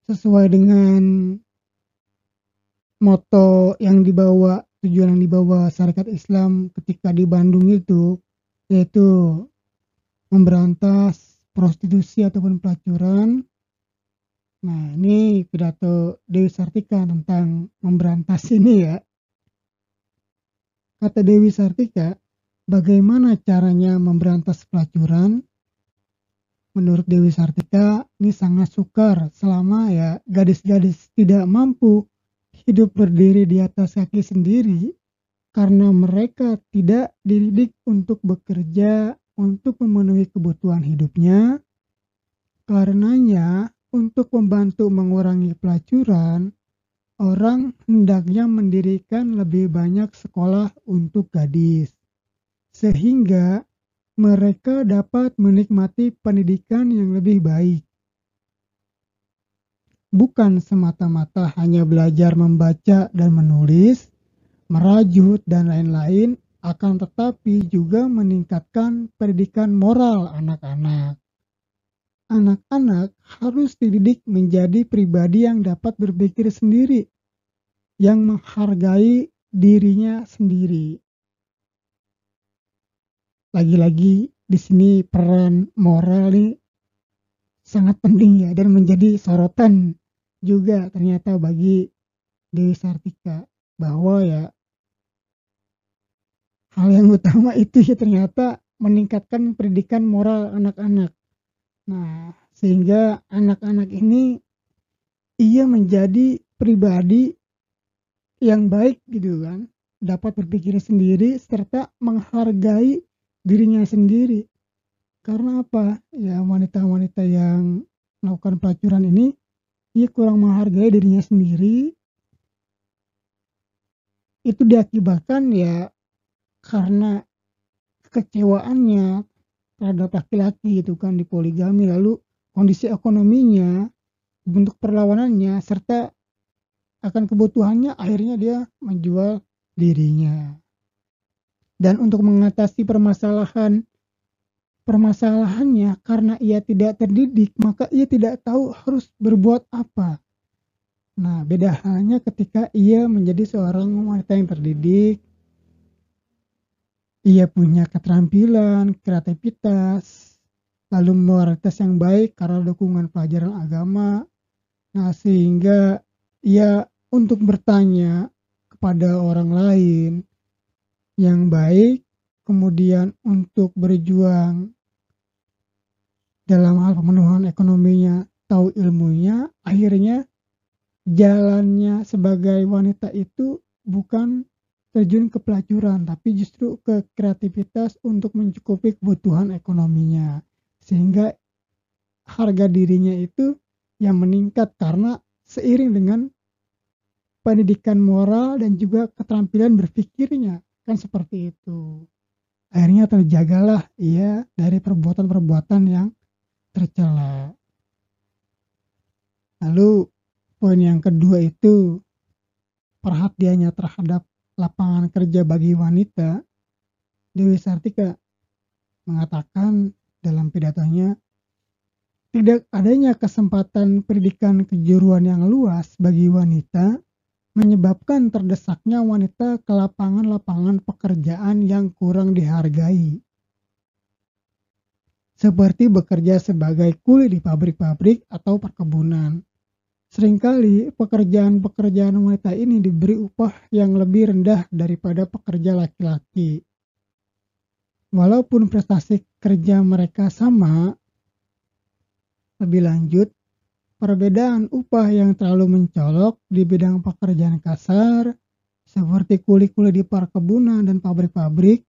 Speaker 1: sesuai dengan moto yang dibawa tujuan yang dibawa syarikat Islam ketika di Bandung itu yaitu memberantas prostitusi ataupun pelacuran. Nah ini pidato Dewi Sartika tentang memberantas ini ya. Kata Dewi Sartika, Bagaimana caranya memberantas pelacuran? Menurut Dewi Sartika, ini sangat sukar selama ya gadis-gadis tidak mampu hidup berdiri di atas kaki sendiri karena mereka tidak dididik untuk bekerja untuk memenuhi kebutuhan hidupnya. Karenanya, untuk membantu mengurangi pelacuran, orang hendaknya mendirikan lebih banyak sekolah untuk gadis sehingga mereka dapat menikmati pendidikan yang lebih baik. Bukan semata-mata hanya belajar membaca dan menulis, merajut, dan lain-lain, akan tetapi juga meningkatkan pendidikan moral anak-anak. anak-anak harus dididik menjadi pribadi yang dapat berpikir sendiri, yang menghargai dirinya sendiri. Lagi-lagi di sini peran moral nih sangat penting ya dan menjadi sorotan juga ternyata bagi Dewi Sartika bahwa ya hal yang utama itu ya ternyata meningkatkan pendidikan moral anak-anak. Nah, sehingga anak-anak ini ia menjadi pribadi yang baik gitu kan, dapat berpikir sendiri serta menghargai dirinya sendiri. Karena apa? Ya wanita-wanita yang melakukan pelacuran ini ia kurang menghargai dirinya sendiri. Itu diakibatkan ya karena kekecewaannya terhadap laki-laki itu kan di poligami lalu kondisi ekonominya bentuk perlawanannya serta akan kebutuhannya akhirnya dia menjual dirinya dan untuk mengatasi permasalahan permasalahannya karena ia tidak terdidik maka ia tidak tahu harus berbuat apa nah beda halnya ketika ia menjadi seorang wanita yang terdidik ia punya keterampilan, kreativitas, lalu moralitas yang baik karena dukungan pelajaran agama. Nah, sehingga ia untuk bertanya kepada orang lain yang baik, kemudian untuk berjuang dalam hal pemenuhan ekonominya, tahu ilmunya, akhirnya jalannya sebagai wanita itu bukan terjun ke pelacuran, tapi justru ke kreativitas untuk mencukupi kebutuhan ekonominya. Sehingga harga dirinya itu yang meningkat karena seiring dengan pendidikan moral dan juga keterampilan berpikirnya. Kan seperti itu. Akhirnya terjagalah ia dari perbuatan-perbuatan yang tercela. Lalu poin yang kedua itu perhatiannya terhadap lapangan kerja bagi wanita, Dewi Sartika mengatakan dalam pidatonya, tidak adanya kesempatan pendidikan kejuruan yang luas bagi wanita menyebabkan terdesaknya wanita ke lapangan-lapangan pekerjaan yang kurang dihargai. Seperti bekerja sebagai kuli di pabrik-pabrik atau perkebunan. Seringkali pekerjaan-pekerjaan wanita ini diberi upah yang lebih rendah daripada pekerja laki-laki. Walaupun prestasi kerja mereka sama, lebih lanjut, perbedaan upah yang terlalu mencolok di bidang pekerjaan kasar, seperti kuli-kuli di perkebunan dan pabrik-pabrik,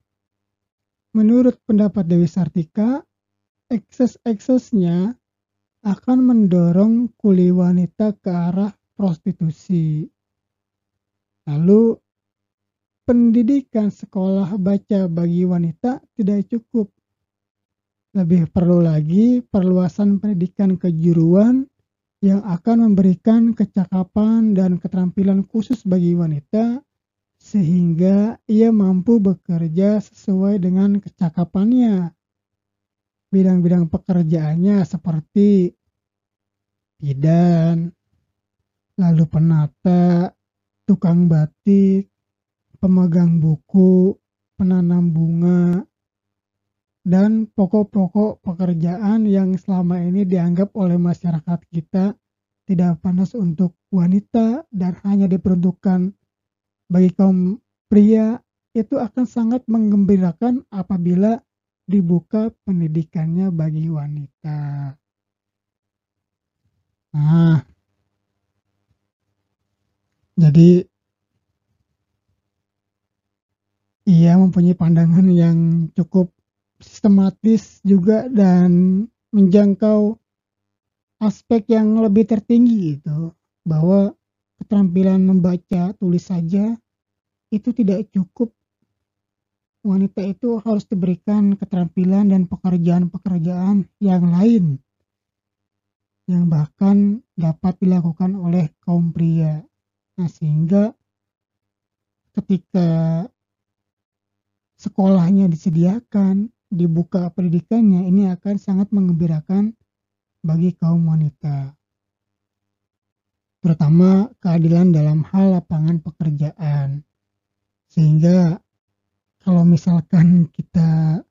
Speaker 1: menurut pendapat Dewi Sartika, ekses-eksesnya akan mendorong kuli wanita ke arah prostitusi. Lalu, pendidikan sekolah baca bagi wanita tidak cukup. Lebih perlu lagi perluasan pendidikan kejuruan yang akan memberikan kecakapan dan keterampilan khusus bagi wanita sehingga ia mampu bekerja sesuai dengan kecakapannya. Bidang-bidang pekerjaannya seperti bidan, lalu penata, tukang batik, pemegang buku, penanam bunga, dan pokok-pokok pekerjaan yang selama ini dianggap oleh masyarakat kita tidak panas untuk wanita dan hanya diperuntukkan bagi kaum pria itu akan sangat menggembirakan apabila dibuka pendidikannya bagi wanita. Nah, jadi ia mempunyai pandangan yang cukup sistematis juga dan menjangkau aspek yang lebih tertinggi itu bahwa keterampilan membaca tulis saja itu tidak cukup wanita itu harus diberikan keterampilan dan pekerjaan-pekerjaan yang lain yang bahkan dapat dilakukan oleh kaum pria. Nah, sehingga ketika sekolahnya disediakan, dibuka pendidikannya, ini akan sangat mengembirakan bagi kaum wanita. Terutama keadilan dalam hal lapangan pekerjaan. Sehingga kalau misalkan kita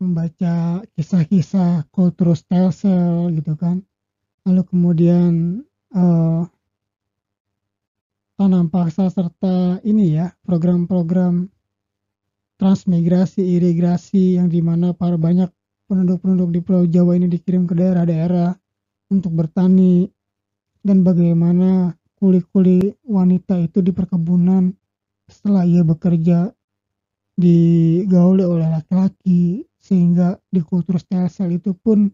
Speaker 1: membaca kisah-kisah kultur stelsel gitu kan, lalu kemudian uh, tanam paksa serta ini ya program-program transmigrasi irigasi yang di mana para banyak penduduk-penduduk di Pulau Jawa ini dikirim ke daerah-daerah untuk bertani. Dan bagaimana kuli-kuli wanita itu di perkebunan setelah ia bekerja digauli oleh laki-laki sehingga di kultur stelsel itu pun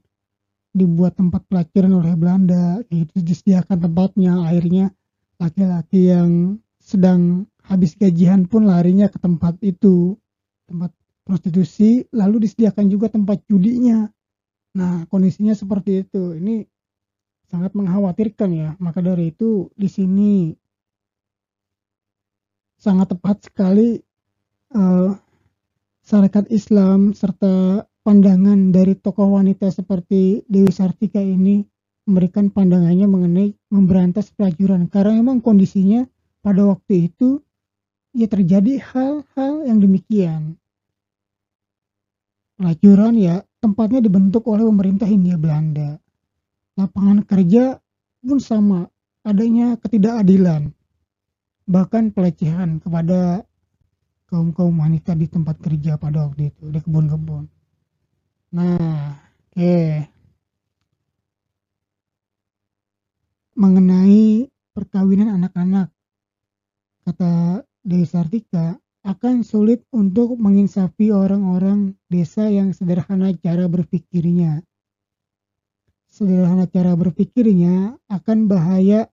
Speaker 1: dibuat tempat pelacuran oleh Belanda itu disediakan tempatnya. Akhirnya laki-laki yang sedang habis gajian pun larinya ke tempat itu tempat prostitusi lalu disediakan juga tempat judinya. Nah kondisinya seperti itu. Ini sangat mengkhawatirkan ya. Maka dari itu di sini sangat tepat sekali uh, syarikat Islam serta pandangan dari tokoh wanita seperti Dewi Sartika ini memberikan pandangannya mengenai memberantas pelacuran. Karena memang kondisinya pada waktu itu ya terjadi hal-hal yang demikian. Pelacuran ya tempatnya dibentuk oleh pemerintah Hindia Belanda. Lapangan kerja pun sama, adanya ketidakadilan. Bahkan pelecehan kepada kaum-kaum wanita di tempat kerja pada waktu itu, di kebun-kebun. Nah, oke. Okay. Mengenai perkawinan anak-anak, kata Dewi Sartika, akan sulit untuk menginsafi orang-orang desa yang sederhana cara berpikirnya. Sederhana cara berpikirnya akan bahaya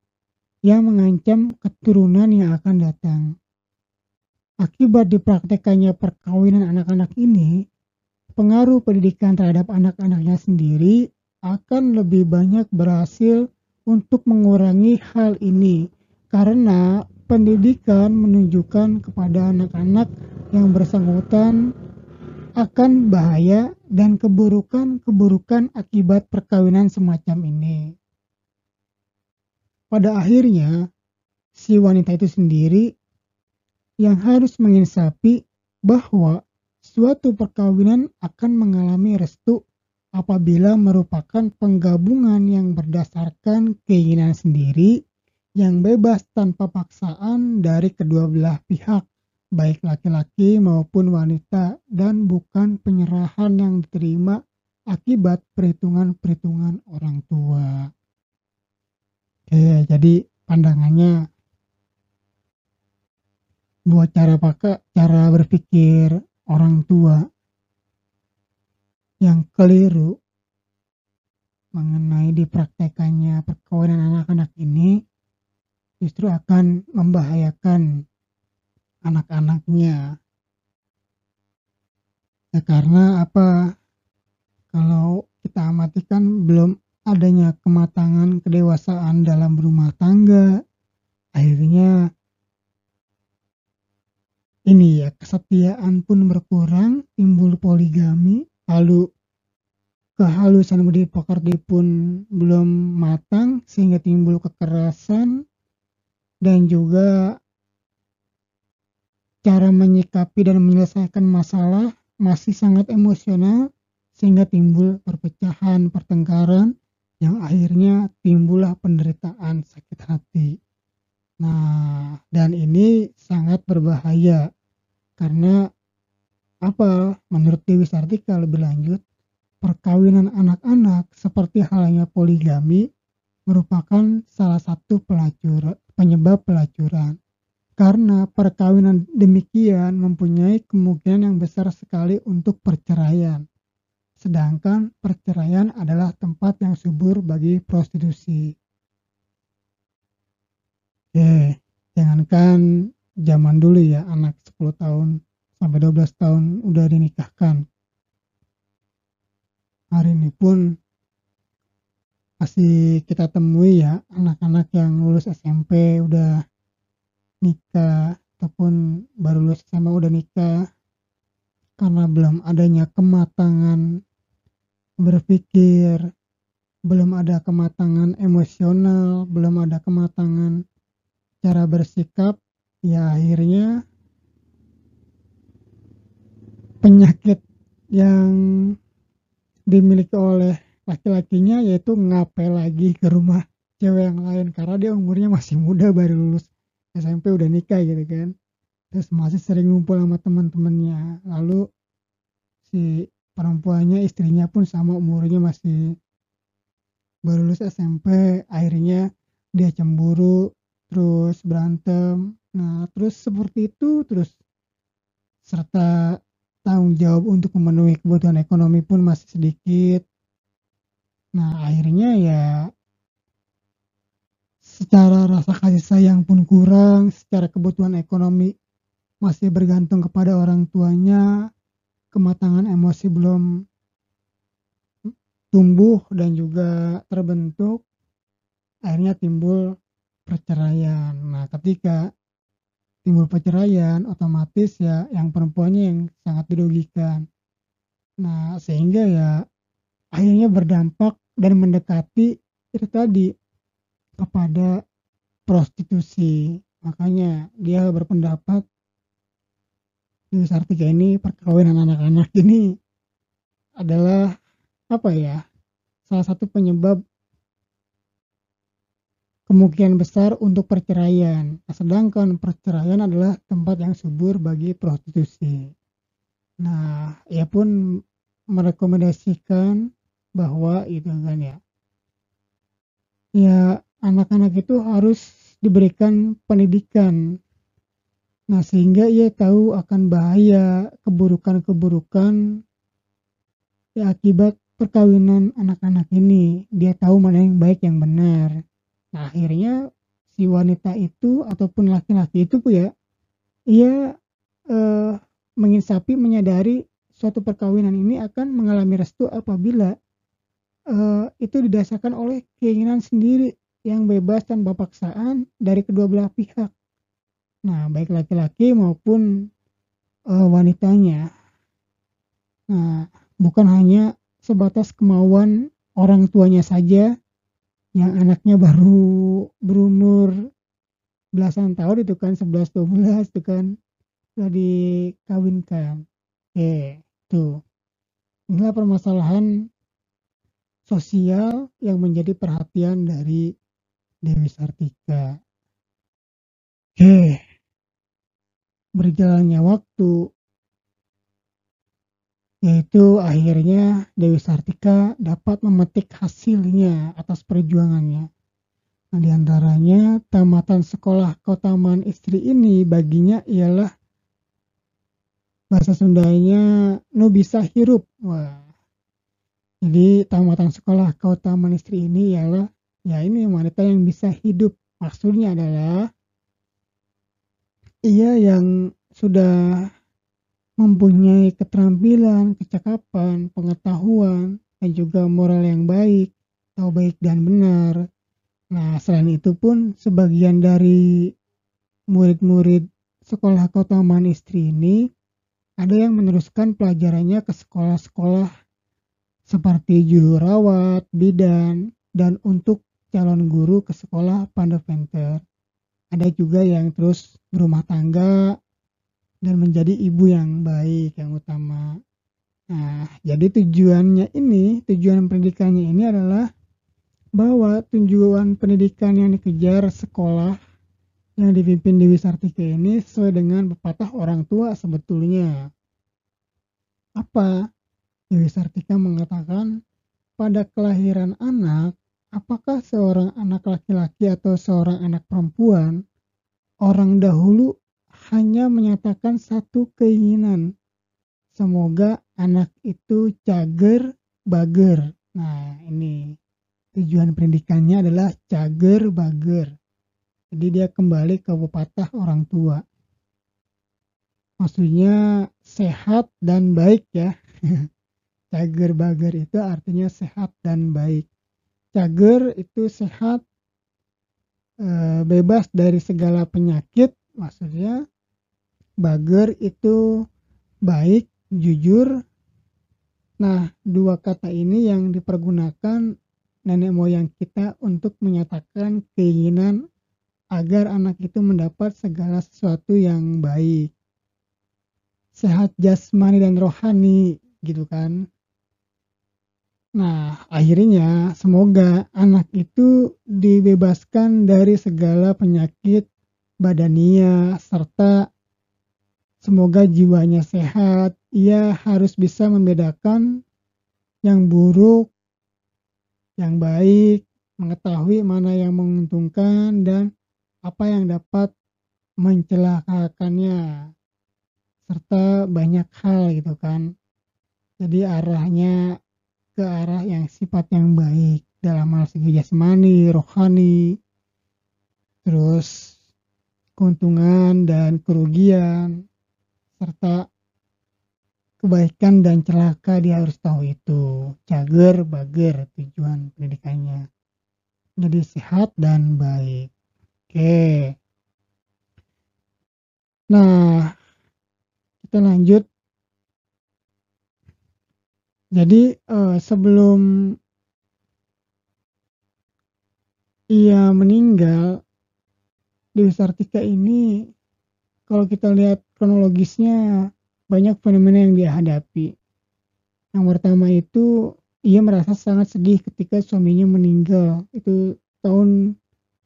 Speaker 1: yang mengancam keturunan yang akan datang. Akibat dipraktekannya perkawinan anak-anak ini, pengaruh pendidikan terhadap anak-anaknya sendiri akan lebih banyak berhasil untuk mengurangi hal ini karena pendidikan menunjukkan kepada anak-anak yang bersangkutan akan bahaya dan keburukan-keburukan akibat perkawinan semacam ini. Pada akhirnya, si wanita itu sendiri yang harus menginsapi bahwa suatu perkawinan akan mengalami restu apabila merupakan penggabungan yang berdasarkan keinginan sendiri yang bebas tanpa paksaan dari kedua belah pihak, baik laki-laki maupun wanita, dan bukan penyerahan yang diterima akibat perhitungan-perhitungan orang tua. Oke, jadi pandangannya buat cara pakai cara berpikir orang tua yang keliru mengenai dipraktekannya perkawinan anak-anak ini justru akan membahayakan anak-anaknya. Ya karena apa? Kalau kita amati kan belum adanya kematangan kedewasaan dalam rumah tangga. Akhirnya ini ya kesetiaan pun berkurang timbul poligami lalu kehalusan budi pekerti pun belum matang sehingga timbul kekerasan dan juga cara menyikapi dan menyelesaikan masalah masih sangat emosional sehingga timbul perpecahan, pertengkaran yang akhirnya timbullah penderitaan sakit hati. Nah, dan ini sangat berbahaya karena apa? Menurut Dewi Sartika lebih lanjut, perkawinan anak-anak seperti halnya poligami merupakan salah satu pelacur penyebab pelacuran. Karena perkawinan demikian mempunyai kemungkinan yang besar sekali untuk perceraian. Sedangkan perceraian adalah tempat yang subur bagi prostitusi. Oke, jangankan zaman dulu ya anak 10 tahun sampai 12 tahun udah dinikahkan. Hari ini pun masih kita temui ya anak-anak yang lulus SMP udah nikah ataupun baru lulus SMA udah nikah. Karena belum adanya kematangan berpikir, belum ada kematangan emosional, belum ada kematangan cara bersikap, ya akhirnya penyakit yang dimiliki oleh laki-lakinya yaitu ngapel lagi ke rumah cewek yang lain. Karena dia umurnya masih muda baru lulus SMP udah nikah gitu kan. Terus masih sering ngumpul sama teman-temannya. Lalu si perempuannya istrinya pun sama umurnya masih baru lulus SMP akhirnya dia cemburu terus berantem. Nah terus seperti itu terus serta tanggung jawab untuk memenuhi kebutuhan ekonomi pun masih sedikit nah akhirnya ya secara rasa kasih sayang pun kurang secara kebutuhan ekonomi masih bergantung kepada orang tuanya, kematangan emosi belum tumbuh dan juga terbentuk, akhirnya timbul perceraian. Nah, ketika timbul perceraian, otomatis ya yang perempuannya yang sangat dirugikan. Nah, sehingga ya akhirnya berdampak dan mendekati itu tadi kepada prostitusi. Makanya dia berpendapat Dewi Sartika ini perkawinan anak-anak ini adalah apa ya salah satu penyebab kemungkinan besar untuk perceraian. Sedangkan perceraian adalah tempat yang subur bagi prostitusi. Nah, ia pun merekomendasikan bahwa itu kan ya. Ya, anak-anak itu harus diberikan pendidikan Nah, sehingga ia tahu akan bahaya keburukan-keburukan ya, akibat perkawinan anak-anak ini. Dia tahu mana yang baik yang benar. Nah, akhirnya si wanita itu ataupun laki-laki itu ya ia eh, menginsapi menyadari suatu perkawinan ini akan mengalami restu apabila eh, itu didasarkan oleh keinginan sendiri yang bebas tanpa paksaan dari kedua belah pihak. Nah, baik laki-laki maupun uh, wanitanya. Nah, bukan hanya sebatas kemauan orang tuanya saja yang anaknya baru berumur belasan tahun itu kan 11 12 itu kan sudah dikawinkan. Oke, tuh. Inilah permasalahan sosial yang menjadi perhatian dari Dewi Sartika. Oke berjalannya waktu yaitu akhirnya Dewi Sartika dapat memetik hasilnya atas perjuangannya. Nah, di antaranya tamatan sekolah Kotaman istri ini baginya ialah bahasa Sundanya nu bisa hirup. Wah. Jadi tamatan sekolah Kotaman istri ini ialah ya ini wanita yang bisa hidup. Maksudnya adalah ia yang sudah mempunyai keterampilan, kecakapan, pengetahuan, dan juga moral yang baik, tahu baik dan benar. Nah, selain itu pun sebagian dari murid-murid sekolah kota Istri ini ada yang meneruskan pelajarannya ke sekolah-sekolah seperti juru rawat, bidan, dan untuk calon guru ke sekolah Pandaventer ada juga yang terus berumah tangga dan menjadi ibu yang baik yang utama nah jadi tujuannya ini tujuan pendidikannya ini adalah bahwa tujuan pendidikan yang dikejar sekolah yang dipimpin Dewi Sartika ini sesuai dengan pepatah orang tua sebetulnya. Apa? Dewi Sartika mengatakan pada kelahiran anak apakah seorang anak laki-laki atau seorang anak perempuan, orang dahulu hanya menyatakan satu keinginan. Semoga anak itu cager bager. Nah, ini tujuan pendidikannya adalah cager bager. Jadi dia kembali ke pepatah orang tua. Maksudnya sehat dan baik ya. cager bager itu artinya sehat dan baik cager itu sehat e, bebas dari segala penyakit maksudnya bager itu baik jujur Nah, dua kata ini yang dipergunakan nenek moyang kita untuk menyatakan keinginan agar anak itu mendapat segala sesuatu yang baik. Sehat jasmani dan rohani gitu kan. Nah, akhirnya semoga anak itu dibebaskan dari segala penyakit badania serta semoga jiwanya sehat. Ia harus bisa membedakan yang buruk, yang baik, mengetahui mana yang menguntungkan dan apa yang dapat mencelakakannya serta banyak hal gitu kan jadi arahnya ke arah yang sifat yang baik dalam hal segi jasmani, rohani, terus keuntungan dan kerugian, serta kebaikan dan celaka dia harus tahu itu. Cager, bager tujuan pendidikannya. Jadi sehat dan baik. Oke. Nah, kita lanjut. Jadi uh, sebelum ia meninggal, Dewi Sartika ini kalau kita lihat kronologisnya banyak fenomena yang dia hadapi. Yang pertama itu ia merasa sangat sedih ketika suaminya meninggal. Itu tahun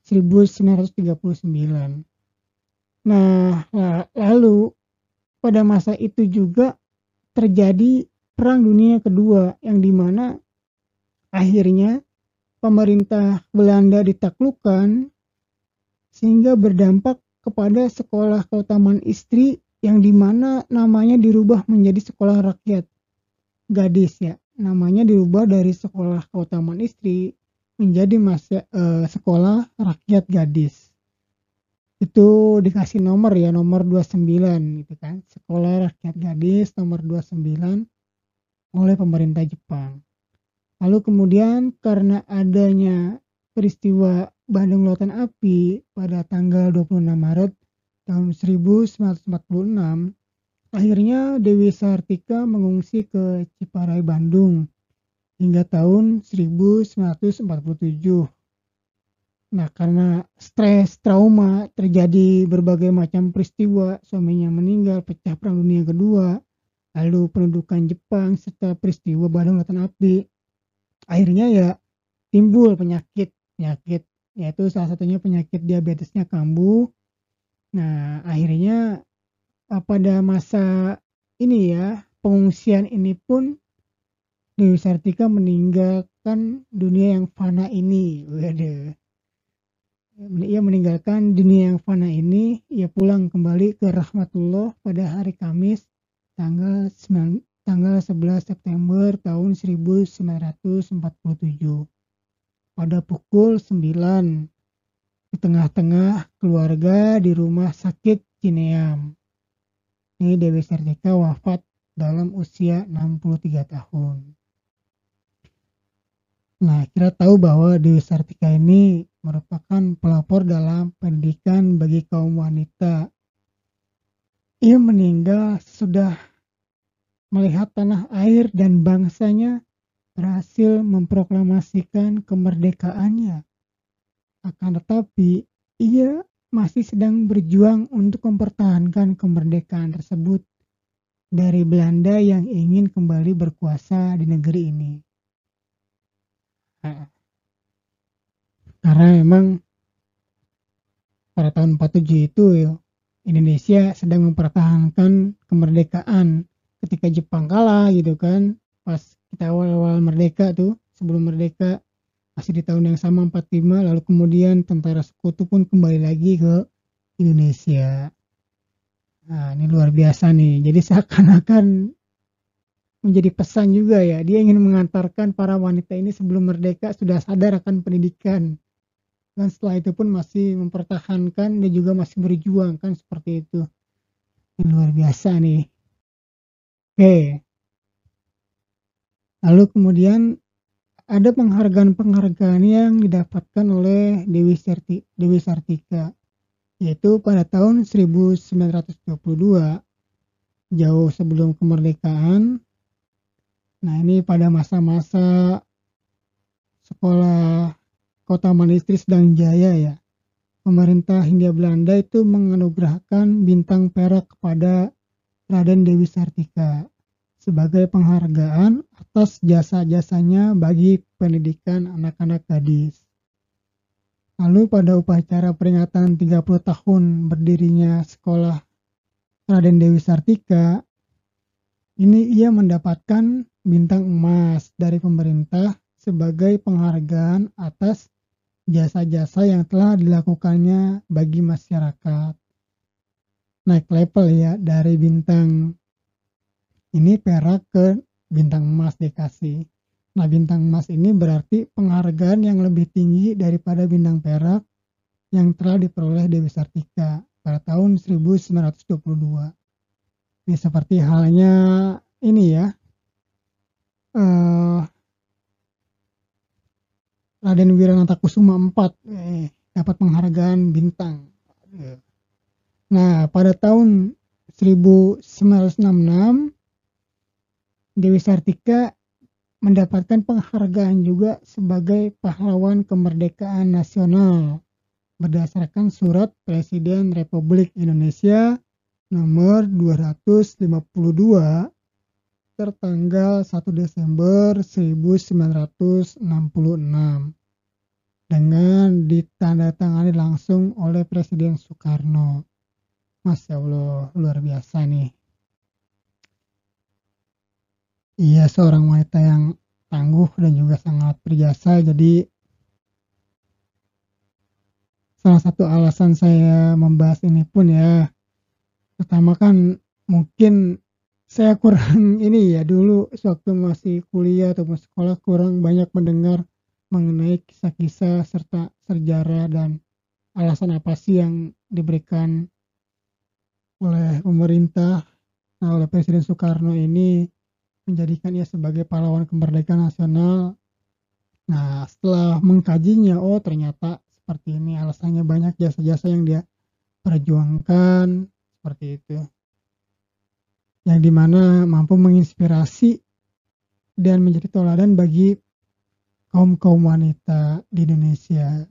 Speaker 1: 1939. Nah, lalu pada masa itu juga terjadi Perang Dunia Kedua yang di mana akhirnya pemerintah Belanda ditaklukkan sehingga berdampak kepada sekolah keutamaan istri yang di mana namanya dirubah menjadi sekolah rakyat. Gadis ya. Namanya dirubah dari sekolah keutamaan istri menjadi masa uh, sekolah rakyat gadis. Itu dikasih nomor ya nomor 29 gitu kan. Sekolah rakyat gadis nomor 29 oleh pemerintah Jepang. Lalu kemudian karena adanya peristiwa Bandung Lautan Api pada tanggal 26 Maret tahun 1946 akhirnya Dewi Sartika mengungsi ke Ciparai Bandung hingga tahun 1947 Nah, karena stres, trauma, terjadi berbagai macam peristiwa, suaminya meninggal, pecah perang dunia kedua, lalu pendudukan Jepang serta peristiwa Bandung Lautan Api. Akhirnya ya timbul penyakit, penyakit yaitu salah satunya penyakit diabetesnya kambuh. Nah, akhirnya pada masa ini ya, pengungsian ini pun Dewi Sartika meninggalkan dunia yang fana ini. Waduh ia meninggalkan dunia yang fana ini, ia pulang kembali ke rahmatullah pada hari Kamis tanggal 9, tanggal 11 September tahun 1947 pada pukul 9 di tengah-tengah keluarga di rumah sakit Cineam. Ini Dewi Sertika wafat dalam usia 63 tahun. Nah, kita tahu bahwa Dewi Sartika ini merupakan pelopor dalam pendidikan bagi kaum wanita. Ia meninggal sudah melihat tanah air dan bangsanya berhasil memproklamasikan kemerdekaannya. Akan tetapi, ia masih sedang berjuang untuk mempertahankan kemerdekaan tersebut dari Belanda yang ingin kembali berkuasa di negeri ini. Karena memang pada tahun 47 itu Indonesia sedang mempertahankan kemerdekaan ketika Jepang kalah gitu kan pas kita awal-awal merdeka tuh sebelum merdeka masih di tahun yang sama 45 lalu kemudian tentara sekutu pun kembali lagi ke Indonesia nah ini luar biasa nih jadi seakan-akan menjadi pesan juga ya. Dia ingin mengantarkan para wanita ini sebelum merdeka sudah sadar akan pendidikan. Dan setelah itu pun masih mempertahankan dan juga masih berjuang kan seperti itu. Ini luar biasa nih. Oke. Lalu kemudian ada penghargaan-penghargaan yang didapatkan oleh Dewi, Serti, Dewi Sartika yaitu pada tahun 1922 jauh sebelum kemerdekaan Nah, ini pada masa-masa sekolah Kota Manistri sedang jaya ya. Pemerintah Hindia Belanda itu menganugerahkan bintang perak kepada Raden Dewi Sartika sebagai penghargaan atas jasa-jasanya bagi pendidikan anak-anak gadis. Lalu pada upacara peringatan 30 tahun berdirinya sekolah Raden Dewi Sartika, ini ia mendapatkan bintang emas dari pemerintah sebagai penghargaan atas jasa-jasa yang telah dilakukannya bagi masyarakat. Naik level ya dari bintang ini perak ke bintang emas dikasih. Nah bintang emas ini berarti penghargaan yang lebih tinggi daripada bintang perak yang telah diperoleh Dewi Sartika pada tahun 1922. Ini seperti halnya ini ya uh, Raden Wiranata Kusuma IV eh, dapat penghargaan bintang. Nah, pada tahun 1966 Dewi Sartika mendapatkan penghargaan juga sebagai pahlawan kemerdekaan nasional berdasarkan surat Presiden Republik Indonesia nomor 252 tertanggal 1 Desember 1966 dengan ditandatangani langsung oleh Presiden Soekarno. Masya Allah, luar biasa nih. Ia seorang wanita yang tangguh dan juga sangat berjasa. Jadi salah satu alasan saya membahas ini pun ya, pertama kan mungkin saya kurang ini ya dulu sewaktu masih kuliah atau sekolah kurang banyak mendengar mengenai kisah-kisah serta sejarah dan alasan apa sih yang diberikan oleh pemerintah nah, oleh Presiden Soekarno ini menjadikan ia sebagai pahlawan kemerdekaan nasional. Nah, setelah mengkajinya, oh ternyata seperti ini alasannya banyak jasa-jasa yang dia perjuangkan seperti itu yang di mana mampu menginspirasi dan menjadi toladan bagi kaum kaum wanita di Indonesia.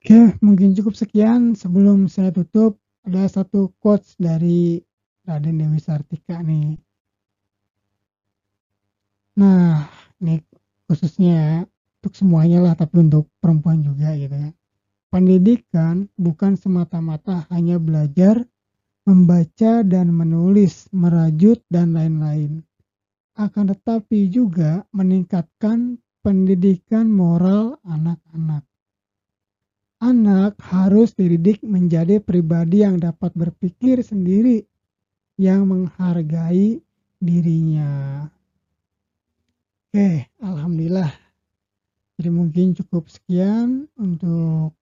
Speaker 1: Oke, mungkin cukup sekian. Sebelum saya tutup, ada satu quotes dari Raden Dewi Sartika nih. Nah, ini khususnya untuk semuanya lah, tapi untuk perempuan juga gitu ya. Pendidikan bukan semata-mata hanya belajar, membaca dan menulis, merajut, dan lain-lain. Akan tetapi juga meningkatkan pendidikan moral anak-anak. Anak harus dididik menjadi pribadi yang dapat berpikir sendiri, yang menghargai dirinya. Oke, alhamdulillah. Jadi mungkin cukup sekian untuk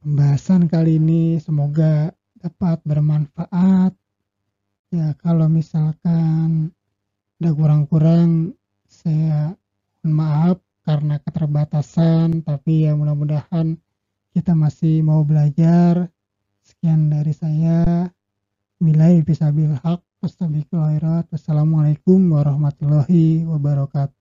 Speaker 1: pembahasan kali ini semoga dapat bermanfaat ya kalau misalkan ada kurang-kurang saya mohon maaf karena keterbatasan tapi ya mudah-mudahan kita masih mau belajar. Sekian dari saya. Milai bisa bilhak Wassalamualaikum warahmatullahi wabarakatuh